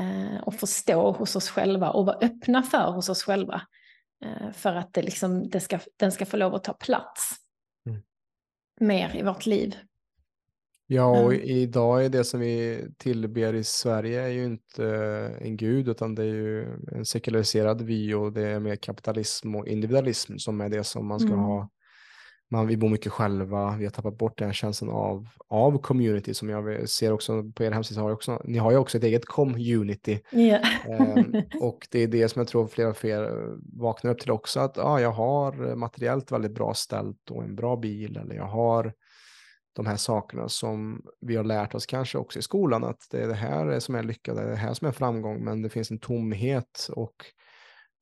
Uh, och förstå hos oss själva och vara öppna för hos oss själva. Eh, för att det liksom, det ska, den ska få lov att ta plats mm. mer i vårt liv. Ja, och mm. idag är det som vi tillber i Sverige är ju inte en gud, utan det är ju en sekulariserad vy och det är mer kapitalism och individualism som är det som man ska mm. ha man, vi bor mycket själva, vi har tappat bort den känslan av, av community som jag ser också på er hemsida. Har också, ni har ju också ett eget community. Yeah. um, [laughs] och det är det som jag tror flera och fler eh, vaknar upp till också, att ah, jag har materiellt väldigt bra ställt och en bra bil eller jag har de här sakerna som vi har lärt oss kanske också i skolan, att det är det här som är lycka, det är det här som är framgång, men det finns en tomhet och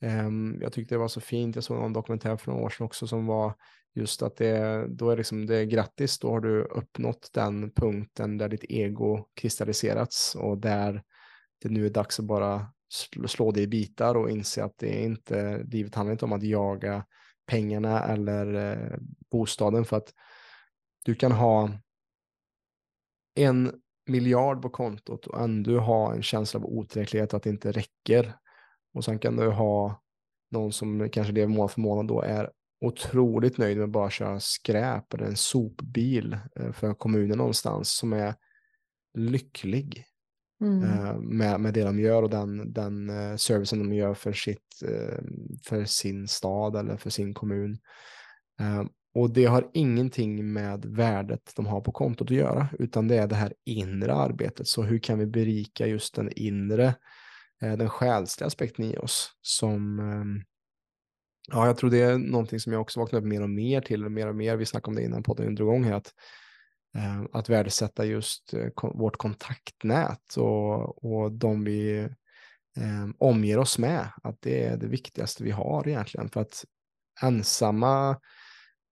um, jag tyckte det var så fint, jag såg någon dokumentär för några år sedan också som var just att det, då är liksom, det är grattis, då har du uppnått den punkten där ditt ego kristalliserats och där det nu är dags att bara slå, dig det i bitar och inse att det är inte, livet handlar inte om att jaga pengarna eller eh, bostaden för att du kan ha en miljard på kontot och ändå ha en känsla av otillräcklighet att det inte räcker. Och sen kan du ha någon som kanske lever månad för månad då är otroligt nöjd med att bara köra skräp eller en sopbil eh, för kommunen någonstans som är lycklig mm. Eh, med, med det de gör och den, den eh, servicen de gör för, sitt, för sin stad eller för sin kommun. Och det har ingenting med värdet de har på kontot att göra, utan det är det här inre arbetet. Så hur kan vi berika just den inre, den själsliga aspekten i oss som Ja, jag tror det är någonting som jag också vaknar upp mer och mer till, mer och mer, vi snackade om det innan podden drog igång här, att, eh, att värdesätta just eh, vårt kontaktnät och, och de vi eh, omger oss med, att det är det viktigaste vi har egentligen, för att ensamma,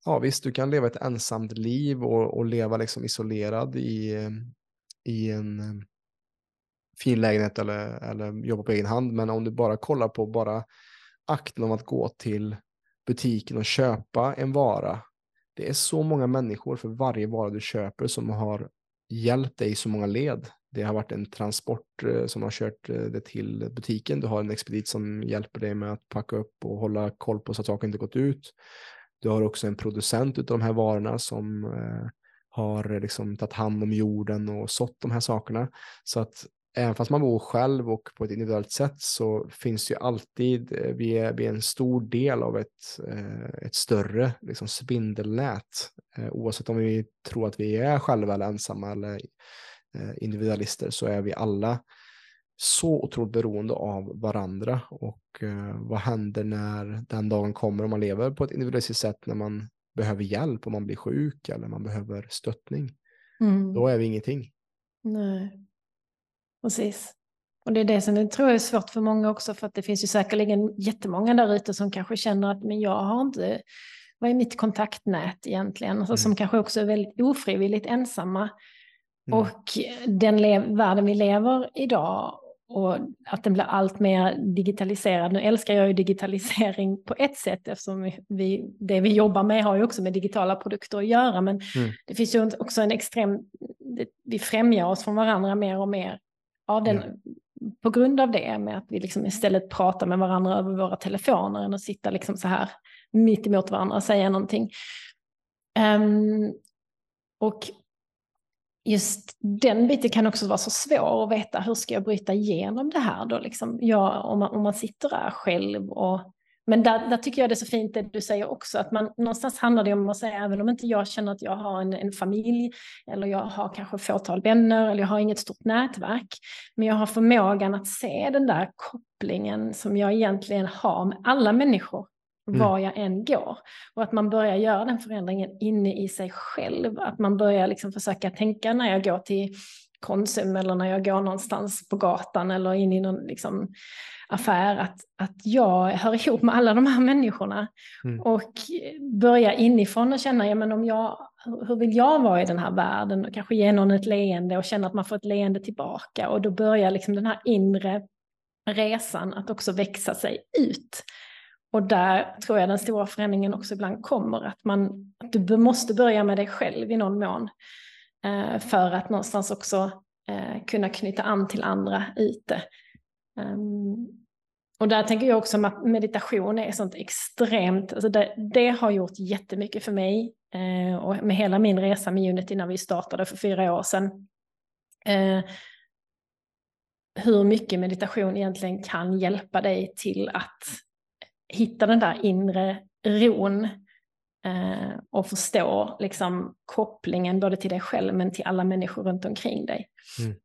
ja visst, du kan leva ett ensamt liv och, och leva liksom isolerad i, i en eh, fin lägenhet eller, eller jobba på egen hand, men om du bara kollar på bara akten om att gå till butiken och köpa en vara. Det är så många människor för varje vara du köper som har hjälpt dig i så många led. Det har varit en transport eh, som har kört eh, det till butiken. Du har en expedit som hjälper dig med att packa upp och hålla koll på så att saker inte gått ut. Du har också en producent av de här varorna som eh, har liksom tagit hand om jorden och sått de här sakerna. Så att även fast man bor själv och på ett individuellt sätt så finns det ju alltid, eh, vi är, vi är en stor del av ett, eh, ett större liksom spindelnät. Eh, oavsett om vi tror att vi är själva eller ensamma eller individualister så är vi alla så otroligt beroende av varandra och vad händer när den dagen kommer om man lever på ett individualistiskt sätt när man behöver hjälp, om man blir sjuk eller man behöver stöttning. Mm. Då är vi ingenting. Nej. Precis. Och det är det som jag tror är svårt för många också, för att det finns ju säkerligen jättemånga där ute som kanske känner att men jag har inte, vad är mitt kontaktnät egentligen? Alltså, mm. Som kanske också är väldigt ofrivilligt ensamma. Mm. Och den världen vi lever idag och att den blir allt mer digitaliserad. Nu älskar jag ju digitalisering på ett sätt eftersom vi, det vi jobbar med har ju också med digitala produkter att göra. Men mm. det finns ju också en extrem, vi främjar oss från varandra mer och mer av den, mm. på grund av det med att vi liksom istället pratar med varandra över våra telefoner än att sitta liksom så här mitt emot varandra och säga någonting. Um, och just den biten kan också vara så svår att veta hur ska jag bryta igenom det här då liksom. Ja, om, man, om man sitter där själv och men där, där, tycker jag det är så fint det du säger också, att man någonstans handlar det om att säga, även om inte jag känner att jag har en, en familj, eller jag har kanske fåtal vänner, eller jag har inget stort nätverk, men jag har förmågan att se den där kopplingen som jag egentligen har med alla människor mm. var jag än går. Och att man börjar göra den förändringen inne i sig själv. Att man börjar liksom försöka tänka när jag går till Konsum eller när jag går någonstans på gatan eller in i någon liksom, affär, att, att jag hör ihop med alla de här människorna. Mm. Och börja inifrån och känna, ja men om jag, hur vill jag vara i den här världen? Och kanske ge någon ett leende och känna att man får ett leende tillbaka. Och då börjar liksom den här inre resan att också växa sig ut. Och där tror jag den stora förändringen också ibland kommer, att, man, att du måste börja med dig själv i någon mån. Eh, för att någonstans också eh, kunna knyta an till andra ute. Um, och där tänker jag också att meditation är sånt extremt, alltså det, det har gjort jättemycket för mig eh, och med hela min resa med Unity när vi startade för fyra år sedan. Eh, hur mycket meditation egentligen kan hjälpa dig till att hitta den där inre ron eh, och förstå liksom, kopplingen både till dig själv men till alla människor runt omkring dig. Mm.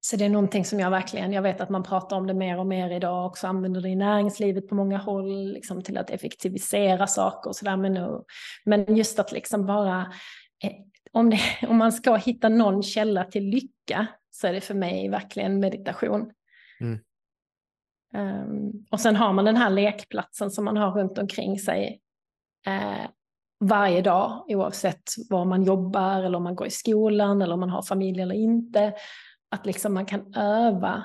Så det är någonting som jag verkligen, jag vet att man pratar om det mer och mer idag, också använder det i näringslivet på många håll, liksom till att effektivisera saker och sådär. Men, men just att liksom bara, eh, om, det, [laughs] om man ska hitta någon källa till lycka, så är det för mig verkligen meditation. Mm. Um, och sen har man den här lekplatsen som man har runt omkring sig uh, varje dag, oavsett var man jobbar eller om man går i skolan eller om man har familj eller inte. Att liksom man kan öva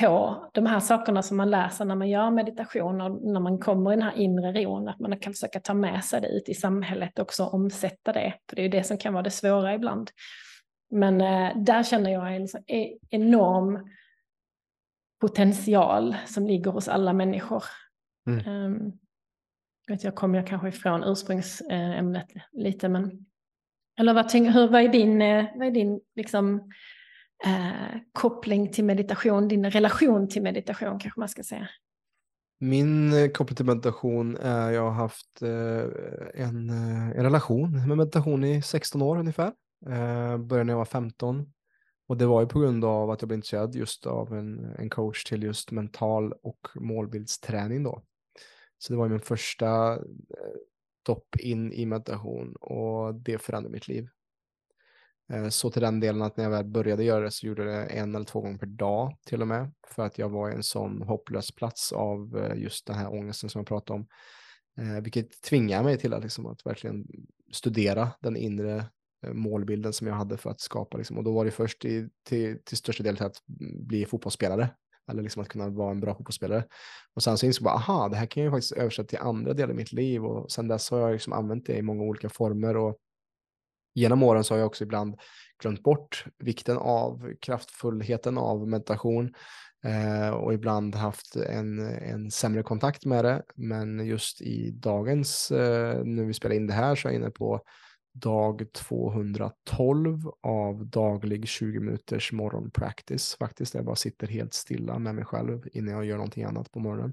på de här sakerna som man läser när man gör meditation och när man kommer i den här inre ron, att man kan försöka ta med sig det ut i samhället också och omsätta det. För det är ju det som kan vara det svåra ibland. Men eh, där känner jag en liksom enorm potential som ligger hos alla människor. Mm. Um, vet jag kommer jag kanske ifrån ursprungsämnet lite, men eller vad, hur, vad är din, eh, vad är din liksom, eh, koppling till meditation, din relation till meditation kanske man ska säga? Min eh, koppling till meditation är jag har haft eh, en, eh, en relation med meditation i 16 år ungefär. Eh, började när jag var 15 och det var ju på grund av att jag blev intresserad just av en, en coach till just mental och målbildsträning då. Så det var min första eh, in i meditation och det förändrade mitt liv. Eh, så till den delen att när jag väl började göra det så gjorde jag det en eller två gånger per dag till och med. För att jag var i en sån hopplös plats av eh, just den här ångesten som jag pratade om. Eh, vilket tvingar mig till att, liksom, att verkligen studera den inre målbilden som jag hade för att skapa. Liksom. Och då var det först i, till, till största del till att bli fotbollsspelare. Eller liksom att kunna vara en bra fotbollsspelare. Och sen så insåg jag bara, aha, det här kan jag faktiskt översätta till andra delar i mitt liv. Och sen dess har jag liksom använt det i många olika former. Och genom åren så har jag också ibland glömt bort vikten av kraftfullheten av meditation. Eh, och ibland haft en, en sämre kontakt med det. Men just i dagens, eh, nu vi spelar in det här, så är jag inne på dag 212 av daglig 20 minuters morgonpractice faktiskt. Jag bara sitter helt stilla med mig själv innan jag gör någonting annat på morgonen.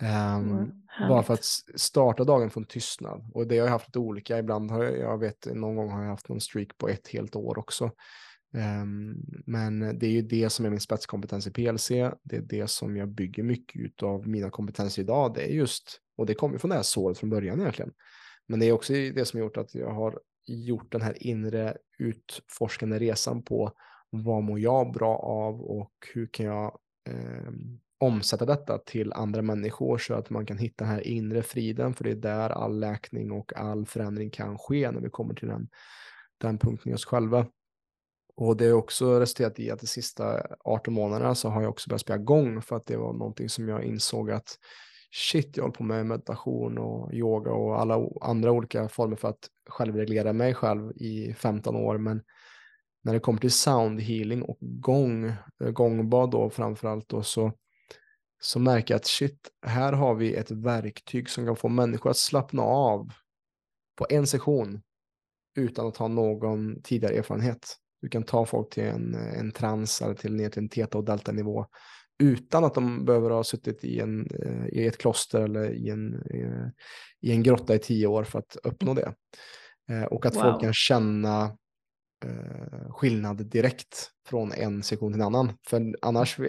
Um, bara för att starta dagen från tystnad. Och det har jag haft lite olika. Ibland har jag, jag vet, någon gång har jag haft någon streak på ett helt år också. Um, men det är ju det som är min spetskompetens i PLC. Det är det som jag bygger mycket av mina kompetenser idag. Det är just, och det kommer från det här såret från början egentligen. Men det är också det som gjort att jag har gjort den här inre utforskande resan på vad mår jag bra av och hur kan jag eh, omsätta detta till andra människor så att man kan hitta den här inre friden, för det är där all läkning och all förändring kan ske när vi kommer till den, den punkten i oss själva. Och det är också resulterat i att de sista 18 månaderna så har jag också börjat spela gång för att det var någonting som jag insåg att shit, jag håller på med meditation och yoga och alla andra olika former för att självreglera mig själv i 15 år. Men när det kommer till sound healing och gång, gångbad då framförallt då så, så märker jag att shit, här har vi ett verktyg som kan få människor att slappna av på en session utan att ha någon tidigare erfarenhet. Du kan ta folk till en, en trans eller till ner till en teta och delta nivå utan att de behöver ha suttit i, en, eh, i ett kloster eller i en, eh, i en grotta i tio år för att uppnå det. Eh, och att wow. folk kan känna skillnad direkt från en sektion till en annan. För annars,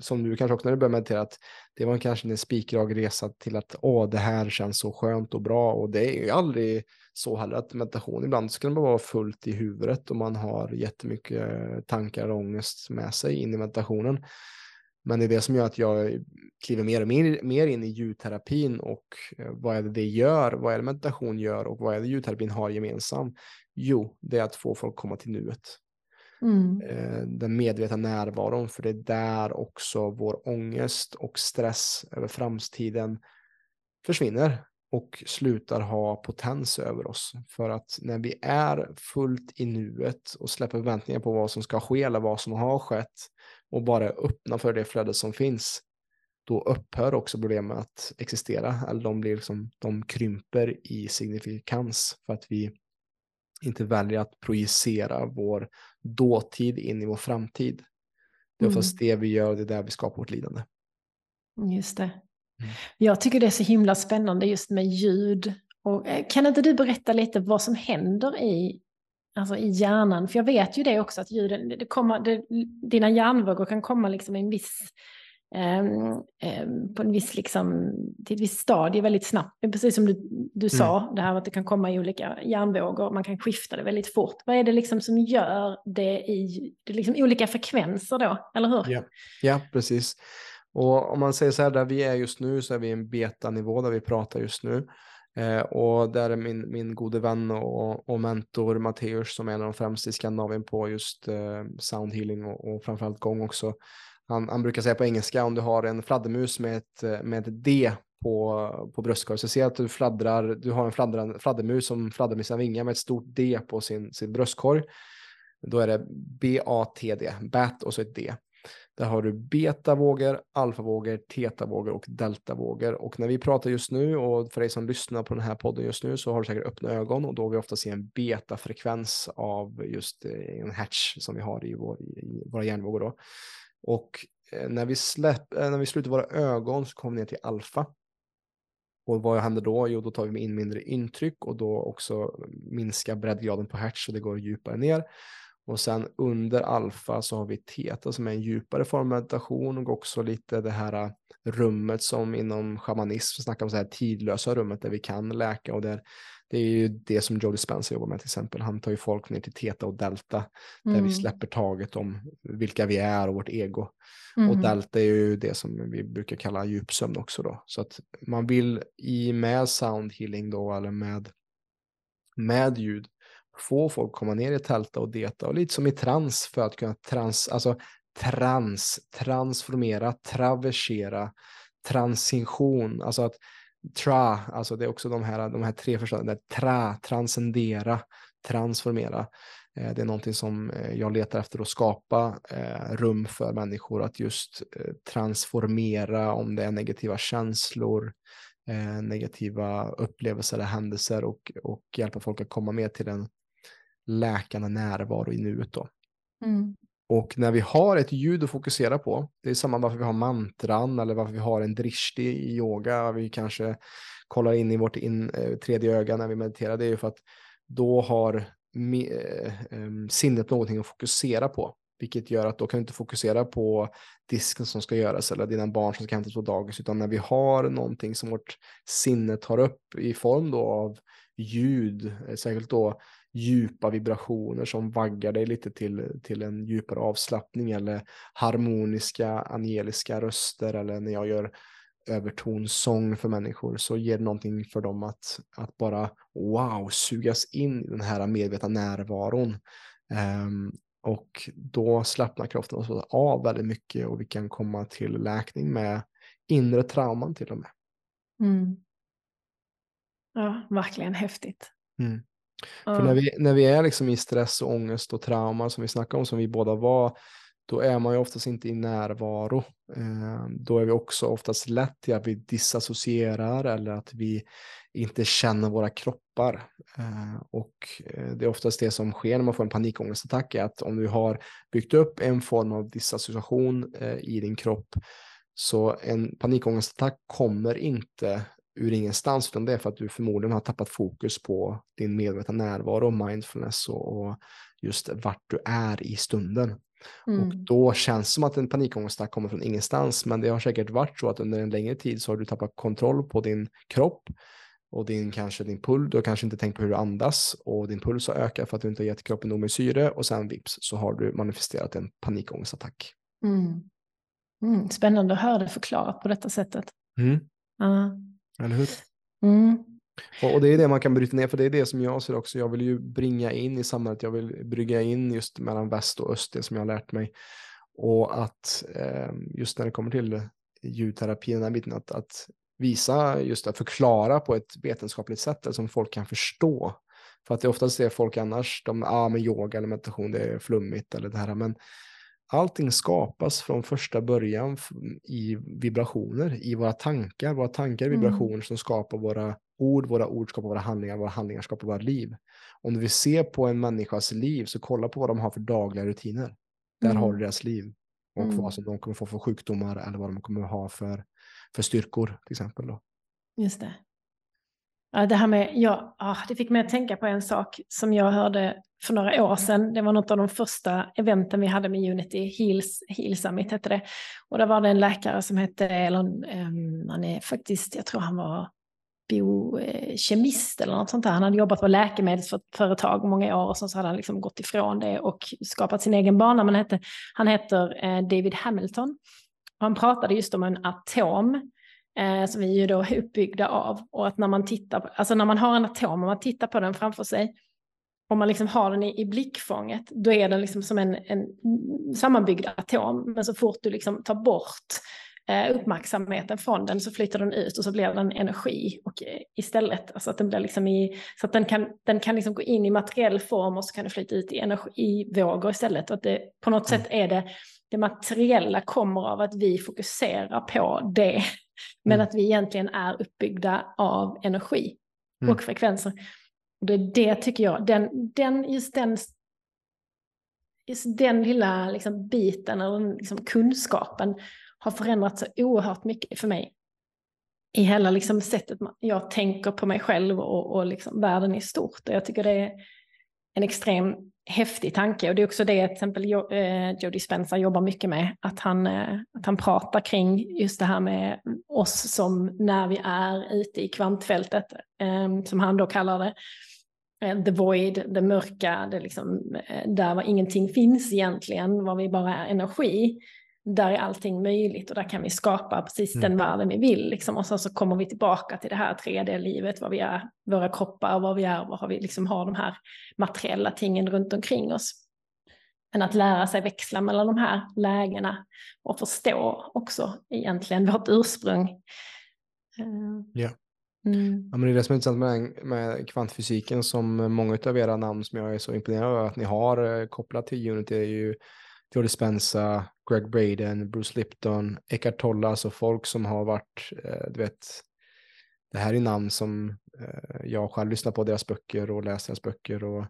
som du kanske också när du börjar meditera, att det var kanske en spikrak resa till att åh, det här känns så skönt och bra. Och det är ju aldrig så heller att meditation, ibland ska bara vara fullt i huvudet och man har jättemycket tankar och ångest med sig in i meditationen. Men det är det som gör att jag kliver mer och mer, mer in i ljudterapin och eh, vad är det det gör? Vad är det meditation gör och vad är det ljudterapin har gemensamt? Jo, det är att få folk komma till nuet. Mm. Eh, den medvetna närvaron, för det är där också vår ångest och stress över framtiden försvinner och slutar ha potens över oss. För att när vi är fullt i nuet och släpper förväntningar på vad som ska ske eller vad som har skett och bara öppna för det flöde som finns, då upphör också problemet att existera. Eller de, blir liksom, de krymper i signifikans för att vi inte väljer att projicera vår dåtid in i vår framtid. Det är oftast mm. det vi gör, det är där vi skapar vårt lidande. Just det. Mm. Jag tycker det är så himla spännande just med ljud. Och, eh, kan inte du berätta lite vad som händer i, alltså i hjärnan? För jag vet ju det också att ljuden, det kommer, det, dina hjärnvågor kan komma liksom i en viss på en viss, liksom, till ett visst stadie väldigt snabbt. Precis som du, du mm. sa, det här att det kan komma i olika hjärnvågor, man kan skifta det väldigt fort. Vad är det liksom som gör det i det liksom olika frekvenser då, eller hur? Ja, ja precis. Och om man säger så här, där vi är just nu så är vi i en betanivå där vi pratar just nu. Eh, och där är min, min gode vän och, och mentor Matteus som är en av de främsta i Skandinavien på just eh, soundhealing och, och framförallt gång också. Han, han, brukar säga på engelska om du har en fladdermus med ett, eh, med ett D på, på bröstkorgen så se att du fladdrar, du har en fladdermus som fladdrar med sina vingar med ett stort D på sin, sin bröstkorg. Då är det B-A-T-D, BAT och så ett D. Där har du betavågor, alfavågor, tetavågor och deltavågor. Och när vi pratar just nu och för dig som lyssnar på den här podden just nu så har du säkert öppna ögon och då har vi ofta ser en betafrekvens av just eh, en hertz som vi har i, vår, i våra hjärnvågor. Då. Och eh, när vi, släpp, eh, när vi sluter våra ögon så kommer vi ner till alfa. Och vad händer då? Jo, då tar vi in mindre intryck och då också minskar breddgraden på hertz så det går djupare ner. Och sen under alfa så har vi teta som är en djupare form av meditation och också lite det här äh, rummet som inom shamanism snackar om så här tidlösa rummet där vi kan läka och där det är ju det som Joe Dispenza jobbar med till exempel. Han tar ju folk ner till teta och delta där mm. vi släpper taget om vilka vi är och vårt ego. Mm. Och delta är ju det som vi brukar kalla djupsömn också då. Så att man vill i med sound healing då eller med med ljud få folk komma ner i tälta och deta och lite som i trans för att kunna trans, alltså trans, transformera, traversera, transition, alltså att tra, alltså det är också de här, de här tre förslagen, tra, transcendera, transformera. Eh, det är någonting som eh, jag letar efter att skapa eh, rum för människor att just transformera om det är negativa känslor, negativa upplevelser eller händelser och, och hjälpa folk att komma med till en läkande närvaro i nuet då. Mm. Och när vi har ett ljud att fokusera på, det är samma varför vi har mantran eller varför vi har en drishti i yoga, vi kanske kollar in i vårt in, eh, tredje öga när vi mediterar, det är ju för att då har me, eh, sinnet någonting att fokusera på. Vilket gör att då kan du inte fokusera på disken som ska göras eller dina barn som ska hämtas på dagis, utan när vi har någonting som vårt sinne tar upp i form då av ljud, eh, särskilt då djupa vibrationer som vaggar dig lite till, till en djupare avslappning eller harmoniska angeliska röster eller när jag gör övertonsång för människor så ger det någonting för dem att, att bara wow, sugas in i den här medvetna närvaron. Um, och då slappnar kroppen av väldigt mycket och vi kan komma till läkning med inre trauman till och med. Mm. Ja, verkligen häftigt. Mm. För när vi, när vi är liksom i stress och ångest och trauma som vi snackar om, som vi båda var, då är man ju oftast inte i närvaro. Eh, då är vi också oftast lätt till att vi disassocierar eller att vi inte känner våra kroppar. Eh, och eh, det är oftast det som sker när man får en panikångestattack, är att om du har byggt upp en form av disassociation eh, i din kropp, så en panikångestattack kommer inte ur ingenstans, utan det är för att du förmodligen har tappat fokus på din medvetna närvaro, mindfulness och, och just vart du är i stunden. Mm. Och då känns det som att en panikångestattack kommer från ingenstans, men det har säkert varit så att under en längre tid så har du tappat kontroll på din kropp och din, kanske din puls, du har kanske inte tänkt på hur du andas och din puls har ökat för att du inte har gett kroppen nog med syre och sen vips så har du manifesterat en panikångestattack. Mm. Mm. Spännande att höra det förklarat på detta sättet. Uh. Eller hur? Mm. Och, det är det man kan bryta ner, för det är det som jag ser också. Jag vill ju bringa in i samhället, jag vill brygga in just mellan väst och öst, det som jag har lärt mig. Och att eh, just när det kommer till ljudterapi, den här biten, att, att visa, just att förklara på ett vetenskapligt sätt, som folk kan förstå. För att det är oftast det folk annars, de, ja ah, men yoga eller meditation, det är flummigt eller det här, men allting skapas från första början i vibrationer, i våra tankar. Våra tankar är mm. vibrationer mm. som skapar våra ord, våra ord skapar våra handlingar, våra handlingar skapar våra liv. Om du vill se på en människas liv, så kolla på vad de har för dagliga rutiner. Där mm. har du deras liv. Och mm. vad som de kommer få för sjukdomar eller vad de kommer ha för, för styrkor till exempel. Då. Just det. Ja, det här med, ja, det fick mig att tänka på en sak som jag hörde för några år sedan. Det var något av de första eventen vi hade med Unity, Heals, Heal Summit hette det. Och där var det en läkare som hette, eller um, han är faktiskt, jag tror han var biokemist eller något sånt där. Han hade jobbat på läkemedelsföretag många år och så hade han liksom gått ifrån det och skapat sin egen bana. Men hette, han heter eh, David Hamilton. och Han pratade just om en atom eh, som vi ju då är uppbyggda av. Och att när man tittar, på, alltså när man har en atom, och man tittar på den framför sig, om man liksom har den i, i blickfånget, då är den liksom som en, en sammanbyggd atom. Men så fort du liksom tar bort eh, uppmärksamheten från den så flyter den ut och så blir den energi och, eh, istället. Alltså att den blir liksom i, så att den kan, den kan liksom gå in i materiell form och så kan det flyta ut i energivågor istället. Och att det, på något sätt är det, det materiella kommer av att vi fokuserar på det men mm. att vi egentligen är uppbyggda av energi mm. och frekvenser. Och det, det tycker jag, den, den, just, den, just den lilla liksom biten, eller liksom kunskapen, har förändrats så oerhört mycket för mig. I hela liksom sättet jag tänker på mig själv och, och liksom världen i stort. Och jag tycker det är en extrem häftig tanke och det är också det till exempel eh, Jody Spencer jobbar mycket med, att han, eh, att han pratar kring just det här med oss som när vi är ute i kvantfältet, eh, som han då kallar det, the void, det mörka, det liksom, där var ingenting finns egentligen, var vi bara är energi där är allting möjligt och där kan vi skapa precis mm. den världen vi vill. Liksom. Och så, så kommer vi tillbaka till det här 3D-livet, vad vi är, våra kroppar, vad vi är, vad har vi liksom har de här materiella tingen runt omkring oss. Men att lära sig växla mellan de här lägena och förstå också egentligen vårt ursprung. Eh, ja. Mm. ja men det är det som är intressant med, med kvantfysiken som många av era namn som jag är så imponerad över att ni har eh, kopplat till Unity är ju Jody Spencer, Greg Braden, Bruce Lipton, Eckhart Tolle, alltså folk som har varit, eh, du vet, det här är namn som eh, jag själv lyssnar på deras böcker och läser deras böcker och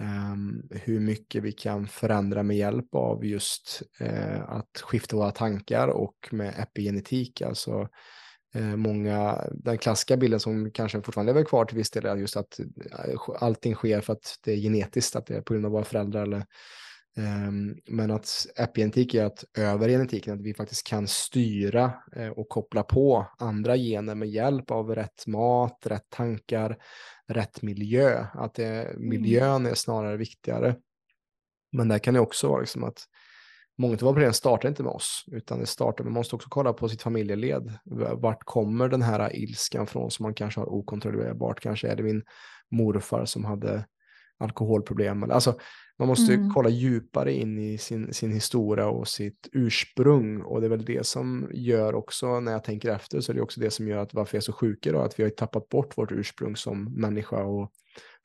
um, hur mycket vi kan förändra med hjälp av just uh, att skifta våra tankar och med epigenetik, alltså många, den klassiska bilden som kanske fortfarande lever kvar till viss del är just att allting sker för att det är genetiskt, att det är på grund av våra föräldrar eller Ehm, men att epigenetik är att över genetiken, att vi faktiskt kan styra eh, och koppla på andra gener med hjälp av rätt mat, rätt tankar, rätt miljö. Att det, mm. miljön är snarare viktigare. Men där kan det också vara liksom att många av våra problem startar inte med oss, utan det startar, man måste också kolla på sitt familjeled. Vart kommer den här ilskan från som man kanske har okontrollerbart? Kanske är det min morfar som hade alkoholproblem. Alltså, man måste mm. kolla djupare in i sin, sin historia och sitt ursprung. Och det är väl det som gör också, när jag tänker efter, så är det också det som gör att varför jag är så sjuk idag. Att vi har tappat bort vårt ursprung som människa och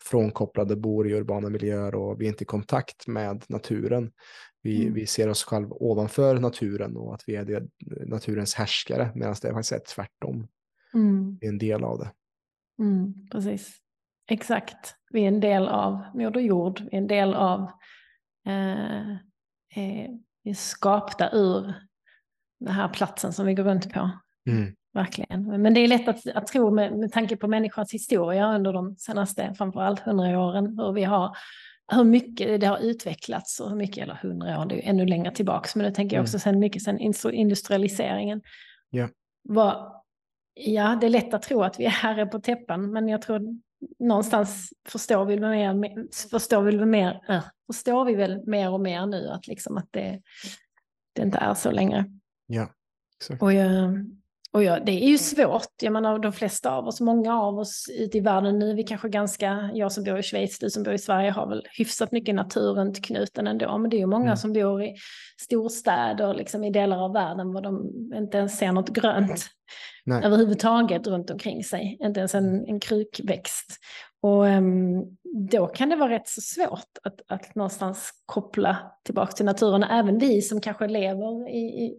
frånkopplade, bor i urbana miljöer och vi är inte i kontakt med naturen. Vi, mm. vi ser oss själva ovanför naturen och att vi är det, naturens härskare, medan det faktiskt är tvärtom. Mm. Vi är en del av det. Mm, precis. Exakt. Vi är en del av Moder Jord, vi är en del av, eh, eh, vi är skapta ur den här platsen som vi går runt på. Mm. Verkligen. Men det är lätt att, att tro med, med tanke på människans historia under de senaste, framförallt hundra åren, hur vi har hur mycket det har utvecklats och hur mycket, eller hundra år, det är ännu längre tillbaka, men det tänker jag också mm. sen mycket sen industrialiseringen. Yeah. Var, ja, det är lätt att tro att vi är herre på täppan, men jag tror någonstans förstår vi, mer, förstår vi, mer, äh, förstår vi väl mer och mer nu att, liksom att det, det inte är så längre. Ja, exakt. Och jag, och ja, det är ju svårt. Jag menar, de flesta av oss, många av oss ute i världen nu, vi kanske ganska, jag som bor i Schweiz, du som bor i Sverige har väl hyfsat mycket natur runt knuten ändå. Men det är ju många mm. som bor i storstäder, liksom i delar av världen var de inte ens ser något grönt [laughs] Nej. överhuvudtaget runt omkring sig. Inte ens en, en krukväxt. Och um, då kan det vara rätt så svårt att, att någonstans koppla tillbaka till naturen. Även vi som kanske lever i, i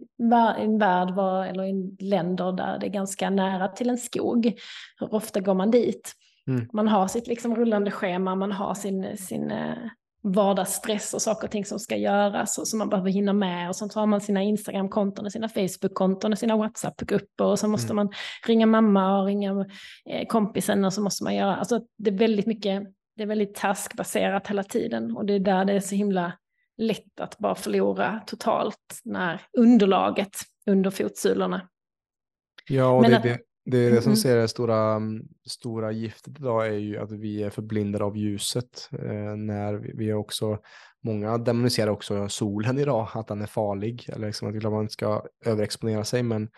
en värld var, eller i länder där det är ganska nära till en skog. Hur ofta går man dit? Mm. Man har sitt liksom rullande schema, man har sin, sin uh, vardagsstress och saker och ting som ska göras och som man behöver hinna med. Och så har man sina Instagram-konton och sina Facebook-konton och sina WhatsApp-grupper och så måste mm. man ringa mamma och ringa eh, kompisen och så måste man göra, alltså det är väldigt mycket, det är väldigt taskbaserat hela tiden och det är där det är så himla lätt att bara förlora totalt när underlaget under fotsulorna. Ja, och Men det, att, det är det som ser det stora, stora giftet idag är ju att vi är förblindade av ljuset. Eh, när vi, vi är också, många demoniserar också solen idag, att den är farlig. Eller liksom att man inte ska överexponera sig, men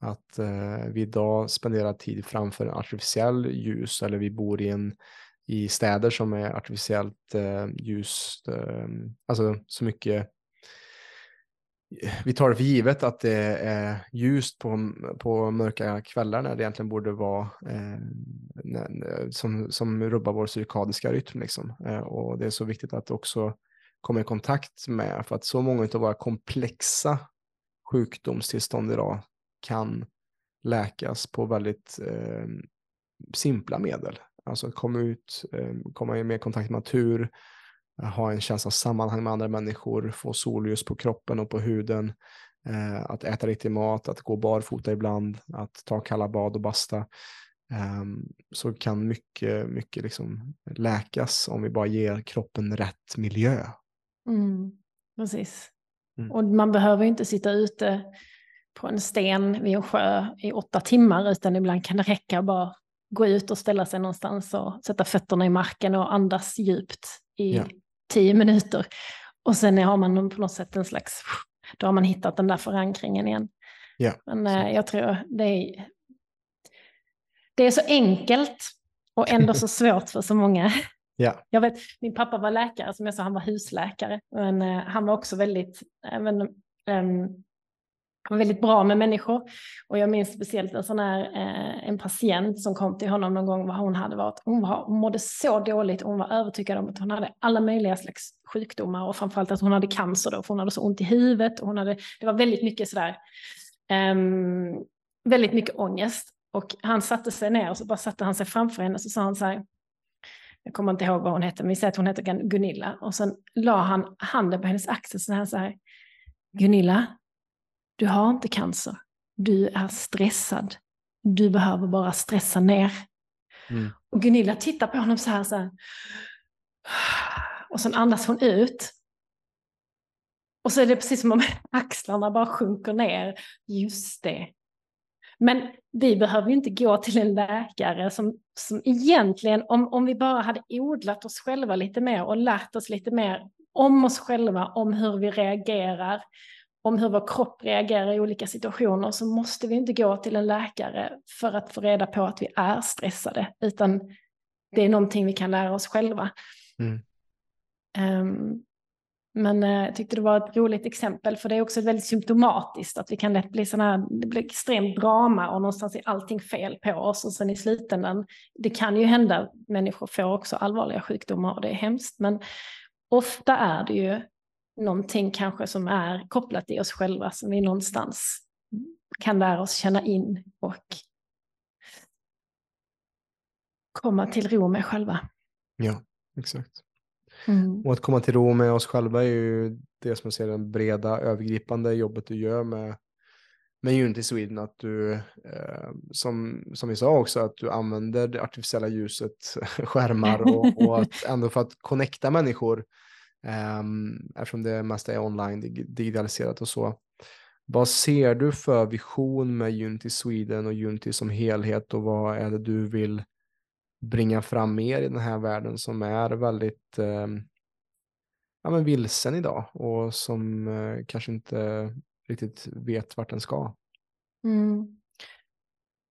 att eh, vi idag spenderar tid framför en artificiell ljus eller vi bor i, en, i städer som är artificiellt eh, ljus, eh, alltså så mycket vi tar det för givet att det är ljust på, på mörka kvällar när det egentligen borde vara eh, som, som rubbar vår cirkadiska rytm. Liksom. Eh, och det är så viktigt att också komma i kontakt med, för att så många av våra komplexa sjukdomstillstånd idag kan läkas på väldigt eh, simpla medel. Alltså komma ut, eh, komma i mer kontakt med natur, ha en känsla av sammanhang med andra människor, få solljus på kroppen och på huden, eh, att äta riktig mat, att gå barfota ibland, att ta kalla bad och basta. Eh, så kan mycket, mycket liksom läkas om vi bara ger kroppen rätt miljö. Mm, precis. Mm. Och man behöver inte sitta ute på en sten vid en sjö i åtta timmar, utan ibland kan det räcka att bara gå ut och ställa sig någonstans och sätta fötterna i marken och andas djupt i ja tio minuter. Och sen har man på något sätt en slags, då har man hittat den där förankringen igen. Ja. Men eh, jag tror det är, det är så enkelt och ändå så [laughs] svårt för så många. Ja. Jag vet, min pappa var läkare, som jag sa, han var husläkare. Men eh, han var också väldigt, även, var väldigt bra med människor. Och jag minns speciellt en sån här, eh, en patient som kom till honom någon gång vad hon hade varit, hon, var, hon mådde så dåligt och hon var övertygad om att hon hade alla möjliga slags sjukdomar och framförallt att hon hade cancer då, för hon hade så ont i huvudet och hon hade, det var väldigt mycket sådär, eh, väldigt mycket ångest. Och han satte sig ner och så bara satte han sig framför henne och så sa han så här, jag kommer inte ihåg vad hon hette, men vi säger att hon heter Gunilla. Och sen la han handen på hennes axel så här, så här Gunilla, du har inte cancer. Du är stressad. Du behöver bara stressa ner. Mm. Och Gunilla tittar på honom så här, så här. Och sen andas hon ut. Och så är det precis som om axlarna bara sjunker ner. Just det. Men vi behöver ju inte gå till en läkare som, som egentligen, om, om vi bara hade odlat oss själva lite mer och lärt oss lite mer om oss själva, om hur vi reagerar, om hur vår kropp reagerar i olika situationer, så måste vi inte gå till en läkare för att få reda på att vi är stressade, utan det är någonting vi kan lära oss själva. Mm. Um, men eh, jag tyckte det var ett roligt exempel, för det är också väldigt symptomatiskt att vi kan lätt bli sådana här, det blir extremt drama och någonstans är allting fel på oss och sen i slutändan, det kan ju hända, människor får också allvarliga sjukdomar och det är hemskt, men ofta är det ju någonting kanske som är kopplat i oss själva som vi någonstans kan lära oss känna in och komma till ro med själva. Ja, exakt. Mm. Och att komma till ro med oss själva är ju det som jag ser den breda övergripande jobbet du gör med, med Unity Sweden. Att du, eh, som, som vi sa också, att du använder det artificiella ljuset, [laughs] skärmar och, och att [laughs] ändå för att connecta människor Um, eftersom det mesta är online, digitaliserat och så. Vad ser du för vision med Unity Sweden och Unity som helhet och vad är det du vill bringa fram mer i den här världen som är väldigt um, ja, men vilsen idag och som uh, kanske inte riktigt vet vart den ska? Mm.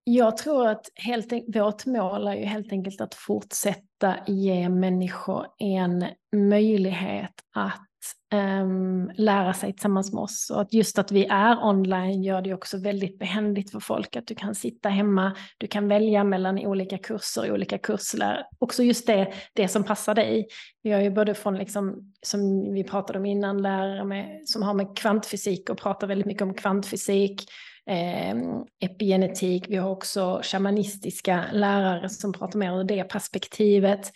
Jag tror att helt, vårt mål är ju helt enkelt att fortsätta ge människor en möjlighet att um, lära sig tillsammans med oss. Och att just att vi är online gör det också väldigt behändigt för folk att du kan sitta hemma, du kan välja mellan olika kurser, olika kurslärare, Också just det, det som passar dig. Vi har ju både från, liksom, som vi pratade om innan, lärare med, som har med kvantfysik och pratar väldigt mycket om kvantfysik eh, epigenetik. Vi har också shamanistiska lärare som pratar mer ur det perspektivet.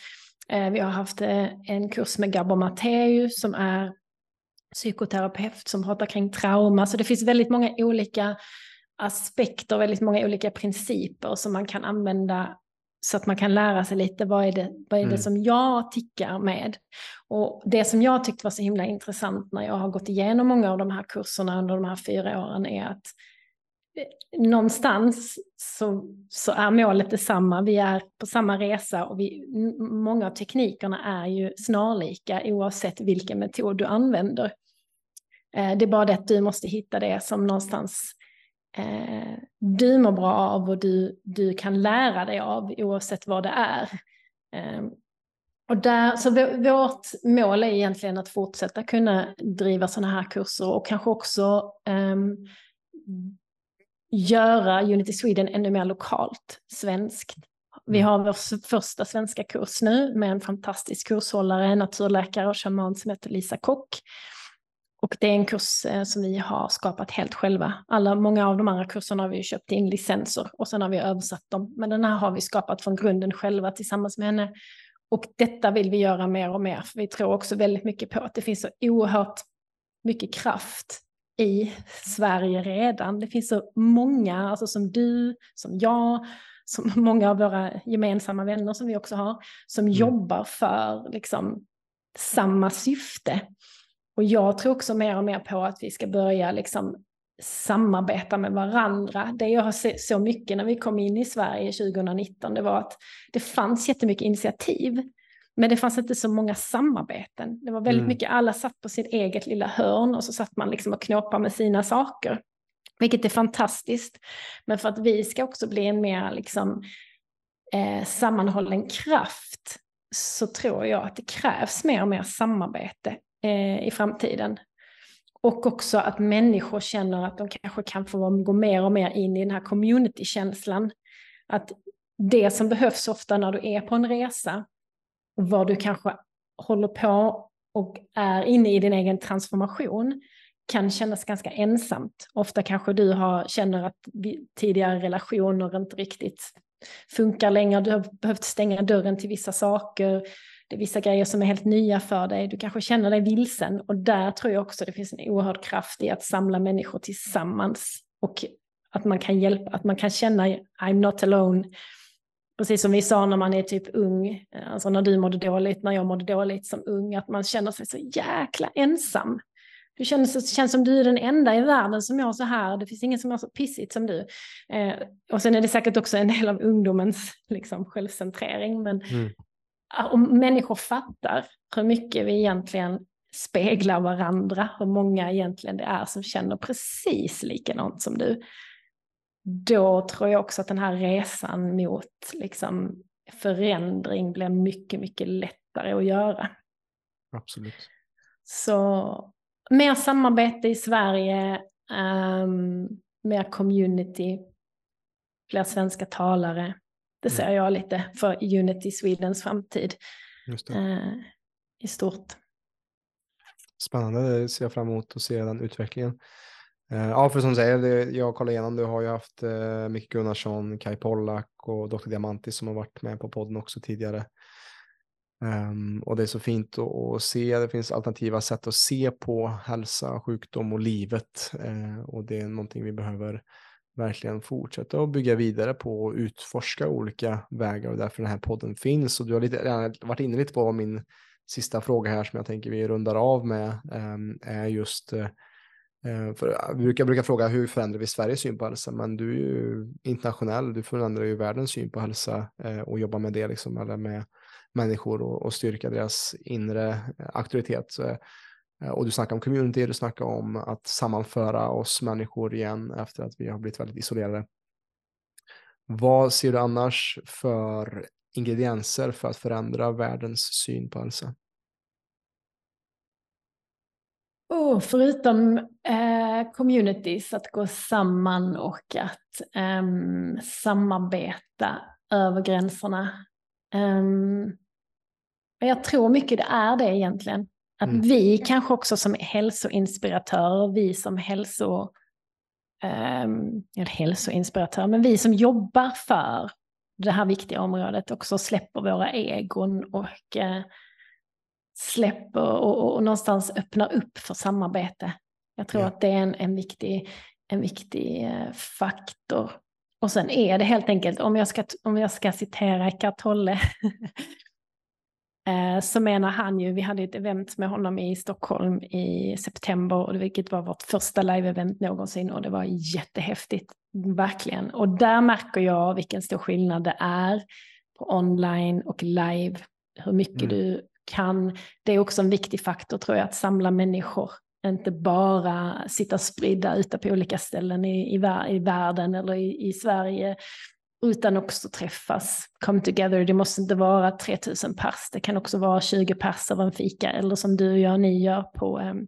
Eh, vi har haft eh, en kurs med Gabor Matteus som är psykoterapeut som pratar kring trauma. Så det finns väldigt många olika aspekter, väldigt många olika principer som man kan använda så att man kan lära sig lite vad är det, vad är det mm. som jag tickar med. Och det som jag tyckte var så himla intressant när jag har gått igenom många av de här kurserna under de här fyra åren är att någonstans så, så är målet detsamma. Vi är på samma resa och vi, många av teknikerna är ju snarlika oavsett vilken metod du använder. Eh, det är bara det att du måste hitta det som någonstans eh, du mår bra av och du, du kan lära dig av oavsett vad det är. Eh, och där, så vårt mål är egentligen att fortsätta kunna driva sådana här kurser och kanske också ehm, göra Unity Sweden ännu mer lokalt, svenskt. Vi mm. har vår första svenska kurs nu med en fantastisk kurshållare, naturläkare och shaman som heter Lisa Kock. Och det är en kurs eh, som vi har skapat helt själva. Alla, många av de andra kurserna har vi köpt in licenser och sen har vi översatt dem. Men den här har vi skapat från grunden själva tillsammans med henne. Och detta vill vi göra mer och mer, för vi tror också väldigt mycket på att det finns så oerhört mycket kraft i Sverige redan. Det finns så många, alltså som du, som jag, som [laughs] många av våra gemensamma vänner som vi också har, som mm. jobbar för liksom, samma syfte. Och jag tror också mer och mer på att vi ska börja liksom, samarbeta med varandra. Det jag har sett så mycket när vi kom in i Sverige 2019, det var att det fanns jättemycket initiativ. Men det fanns inte så många samarbeten. Det var väldigt mm. mycket, alla satt på sitt eget lilla hörn och så satt man liksom och knåpade med sina saker. Vilket är fantastiskt. Men för att vi ska också bli en mer liksom, eh, sammanhållen kraft så tror jag att det krävs mer och mer samarbete eh, i framtiden. Och också att människor känner att de kanske kan få gå mer och mer in i den här community-känslan. Att det som behövs ofta när du är på en resa vad du kanske håller på och är inne i din egen transformation kan kännas ganska ensamt. Ofta kanske du har, känner att tidigare relationer inte riktigt funkar längre. Du har behövt stänga dörren till vissa saker. Det är vissa grejer som är helt nya för dig. Du kanske känner dig vilsen och där tror jag också det finns en oerhörd kraft i att samla människor tillsammans och att man kan hjälpa, att man kan känna I'm not alone precis som vi sa när man är typ ung, alltså när du mådde dåligt, när jag mådde dåligt som ung, att man känner sig så jäkla ensam. Du känns, känns som du är den enda i världen som mår så här. Det finns ingen som mår så pissigt som du. Eh, och sen är det säkert också en del av ungdomens liksom, självcentrering. Men mm. om människor fattar hur mycket vi egentligen speglar varandra, hur många egentligen det är som känner precis likadant som du. Då tror jag också att den här resan mot liksom, förändring blir mycket, mycket lättare att göra. Absolut. Så mer samarbete i Sverige, um, mer community, fler svenska talare. Det ser mm. jag lite för Unity Swedens framtid uh, i stort. Spännande, det ser jag fram emot att se den utvecklingen. Eh, ja, för som du säger, jag kollar igenom, du har ju haft eh, Micke Gunnarsson, Kai Pollak och Dr. Diamantis som har varit med på podden också tidigare. Um, och det är så fint att, att, se, det finns alternativa sätt att se på hälsa, sjukdom och livet. Uh, och det är någonting vi behöver verkligen fortsätta att bygga vidare på och utforska olika vägar och därför den här podden finns. Och du har lite, varit inne lite på min sista fråga här som jag tänker vi rundar av med, um, är just uh, Eh, för jag brukar, brukar fråga hur förändrar vi Sveriges syn på hälsa, men du är ju internationell, du förändrar ju världens syn på hälsa eh, och jobbar med det liksom, eller med människor och, och styrka deras inre eh, auktoritet. Och du snackar om community, du snackar om att sammanföra oss människor igen efter att vi har blivit väldigt isolerade. Vad ser du annars för ingredienser för att förändra världens syn på hälsa? Oh, förutom eh, communities, att gå samman och att eh, samarbeta över gränserna. Um, jag tror mycket det är det egentligen. Att mm. vi kanske också som hälsoinspiratörer, vi som hälso, um, hälsoinspiratörer, men vi som jobbar för det här viktiga området också släpper våra egon och uh, släpper och, och, och, någonstans öppnar upp för samarbete. Jag tror ja. att det är en, en viktig, en viktig uh, faktor. Och sen är det helt enkelt, om jag ska, om jag ska citera Eckart Tolle, [laughs] eh, så menar han ju, vi hade ett event med honom i Stockholm i september, vilket var vårt första live-event någonsin och det var jättehäftigt, verkligen. Och där märker jag vilken stor skillnad det är på online och live, hur mycket mm. du kan. Det är också en viktig faktor tror jag, att samla människor inte bara sitta spridda ute på olika ställen i, i, i världen eller i, i Sverige, utan också träffas, come together. Det måste inte vara 3000 pers, det kan också vara 20 pers av en fika, eller som du och jag, ni gör på um,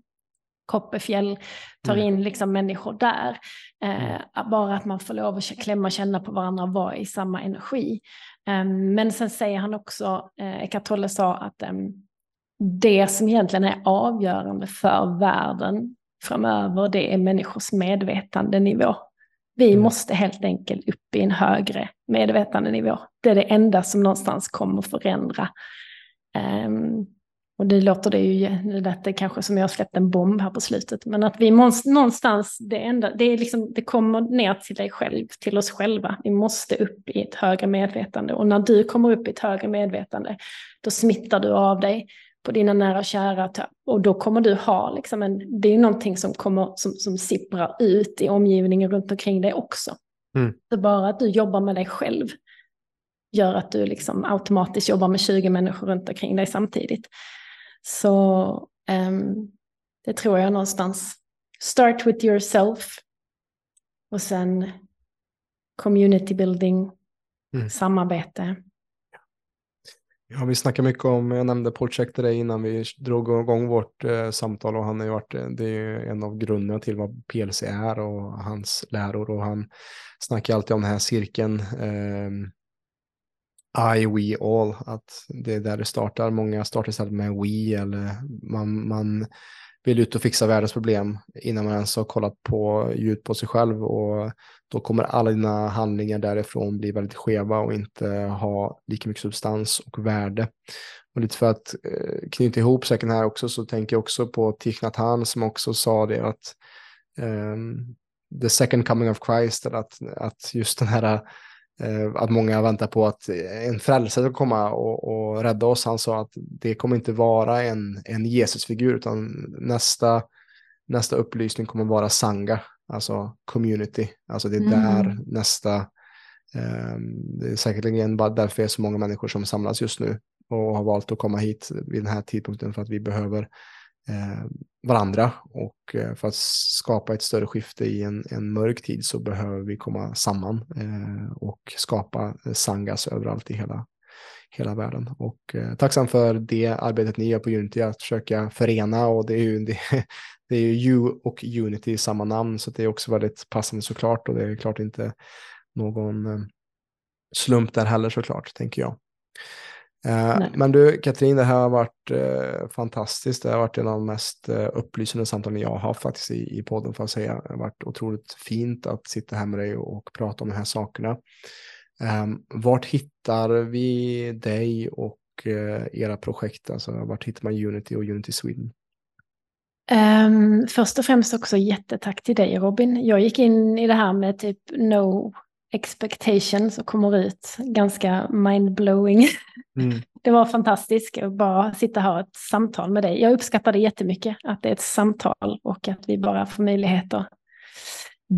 Kopperfjäll, tar mm. in liksom människor där. Eh, mm. bara att man får lov att klämma och känna på varandra och vara i samma energi. Um, men sen säger han också, eh, Eckart Tolle sa att um, det som egentligen är avgörande för världen framöver, det är människors medvetandenivå. Vi mm. måste helt enkelt upp i en högre medvetandenivå. Det är det enda som någonstans kommer förändra. Um, och det låter det ju, det lät kanske som jag släppt en bomb här på slutet, men att vi måste någonstans, det, enda, det, är liksom, det kommer ner till dig själv, till oss själva. Vi måste upp i ett högre medvetande och när du kommer upp i ett högre medvetande, då smittar du av dig på dina nära och kära. Och då kommer du ha, liksom en, det är någonting som, kommer, som, som sipprar ut i omgivningen runt omkring dig också. Mm. Så bara att du jobbar med dig själv gör att du liksom automatiskt jobbar med 20 människor runt omkring dig samtidigt. Så um, det tror jag någonstans. Start with yourself. Och sen community building, mm. samarbete. Ja, vi snackar mycket om, jag nämnde Paul Check till dig innan vi drog igång vårt eh, samtal och han har ju varit, eh, det är en av grunderna till vad PLC är och hans läror och han snackar alltid om den här cirkeln eh, i, we, all, att det är där det startar. Många startar istället med we eller man, man vill ut och fixa världens problem innan man ens har kollat på ljud på sig själv och då kommer alla dina handlingar därifrån bli väldigt skeva och inte ha lika mycket substans och värde. Och lite för att eh, knyta ihop säcken här också så tänker jag också på Thich Nhat Hanh som också sa det att um, the second coming of Christ, att, att just den här att många väntar på att en frälsare ska komma och, och rädda oss. Han sa att det kommer inte vara en, en Jesusfigur utan nästa nästa upplysning kommer vara Sanga, alltså community. Alltså det är där mm. nästa, eh, det är säkerligen därför det är så många människor som samlas just nu och har valt att komma hit vid den här tidpunkten för att vi behöver eh, Eh, varandra och eh, för att skapa ett större skifte i en, en mörk tid så behöver vi komma samman eh, och skapa eh, sangas överallt i hela, hela världen. Och eh, tacksam för det arbetet ni gör på Unity, att försöka förena och det är ju, [laughs] det, det är ju U och Unity i samma namn så det är också väldigt passande såklart och det är klart inte någon eh, slump där heller såklart, tänker jag. Eh, men du Katrin, det här har varit eh, fantastiskt. Det har varit en av de mest eh, upplysande samtalen jag har haft faktiskt i, i podden för att säga. Det har varit otroligt fint att sitta här med dig och, och prata om de här sakerna. Um, vart hittar vi dig och uh, era projekt? Alltså, vart hittar man Unity och Unity Sweden? Um, först och främst också jättetack till dig Robin. Jag gick in i det här med typ no expectations och kommer ut ganska mindblowing. Mm. [laughs] Det var fantastiskt att bara sitta och ha ett samtal med dig. Jag uppskattar det jättemycket att det är ett samtal och att vi bara får möjligheter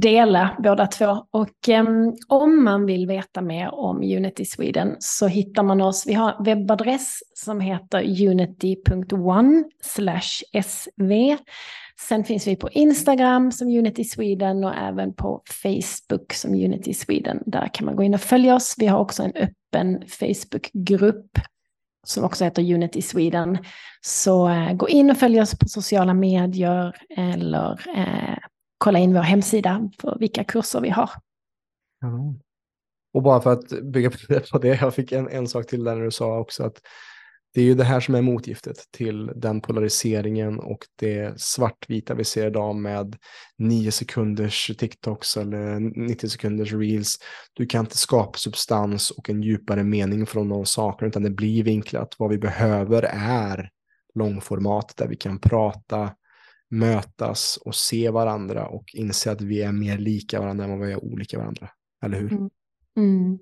dela båda två. Och um, om man vill veta mer om Unity Sweden så hittar man oss. Vi har en webbadress som heter unity.one sv. Sen finns vi på Instagram som Unity Sweden och även på Facebook som Unity Sweden. Där kan man gå in och följa oss. Vi har också en öppen Facebookgrupp som också heter Unity Sweden. Så eh, gå in och följ oss på sociala medier eller eh, kolla in vår hemsida för vilka kurser vi har. Mm. Och bara för att bygga på det, jag fick en, en sak till där när du sa också att det är ju det här som är motgiftet till den polariseringen och det svartvita vi ser idag med nio sekunders TikToks eller 90 sekunders reels. Du kan inte skapa substans och en djupare mening från de sakerna utan det blir vinklat. Vad vi behöver är långformat där vi kan prata mötas och se varandra och inse att vi är mer lika varandra än vad vi är olika varandra. Eller hur? Mm. Mm.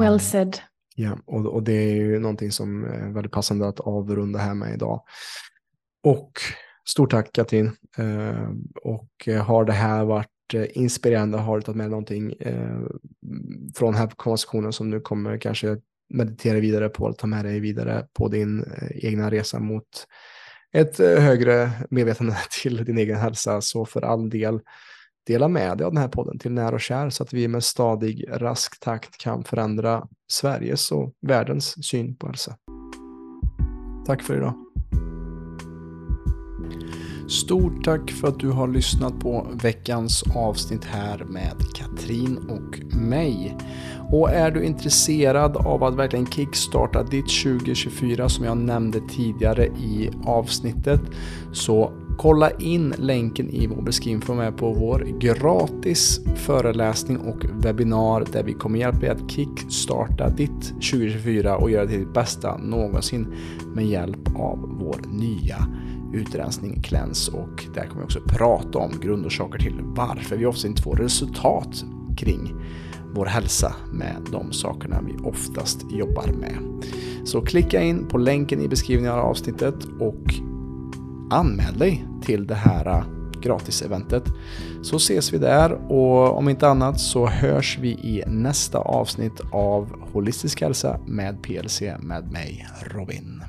Well said. Ja, och, och det är ju någonting som är väldigt passande att avrunda här med idag. Och stort tack Katrin. Eh, och eh, har det här varit eh, inspirerande, har du tagit med någonting från den här konversationen som du kommer kanske meditera vidare på, eller ta med dig vidare på din egna resa mot ett högre medvetande [laughs] till din egen hälsa. Så för all del, dela med dig av den här podden till nära och kär så att vi med stadig, rask takt kan förändra Sveriges och världens syn på hälsa. Tack för idag. Stort tack för att du har lyssnat på veckans avsnitt här med Katrin och mig. Och är du intresserad av att verkligen kickstarta ditt 2024 som jag nämnde tidigare i avsnittet så kolla in länken i vår beskrivning för att vara med på vår gratis föreläsning och webbinar där vi kommer hjälpa dig att kickstarta ditt 2024 och göra det till ditt bästa någonsin med hjälp av vår nya utrensning, kläns och där kommer vi också prata om grundorsaker till varför vi ofta inte får resultat kring vår hälsa med de sakerna vi oftast jobbar med. Så klicka in på länken i beskrivningen av avsnittet och anmäl dig till det här äh, gratiseventet. Så ses vi där och om inte annat så hörs vi i nästa avsnitt av Holistisk hälsa med PLC med mig Robin.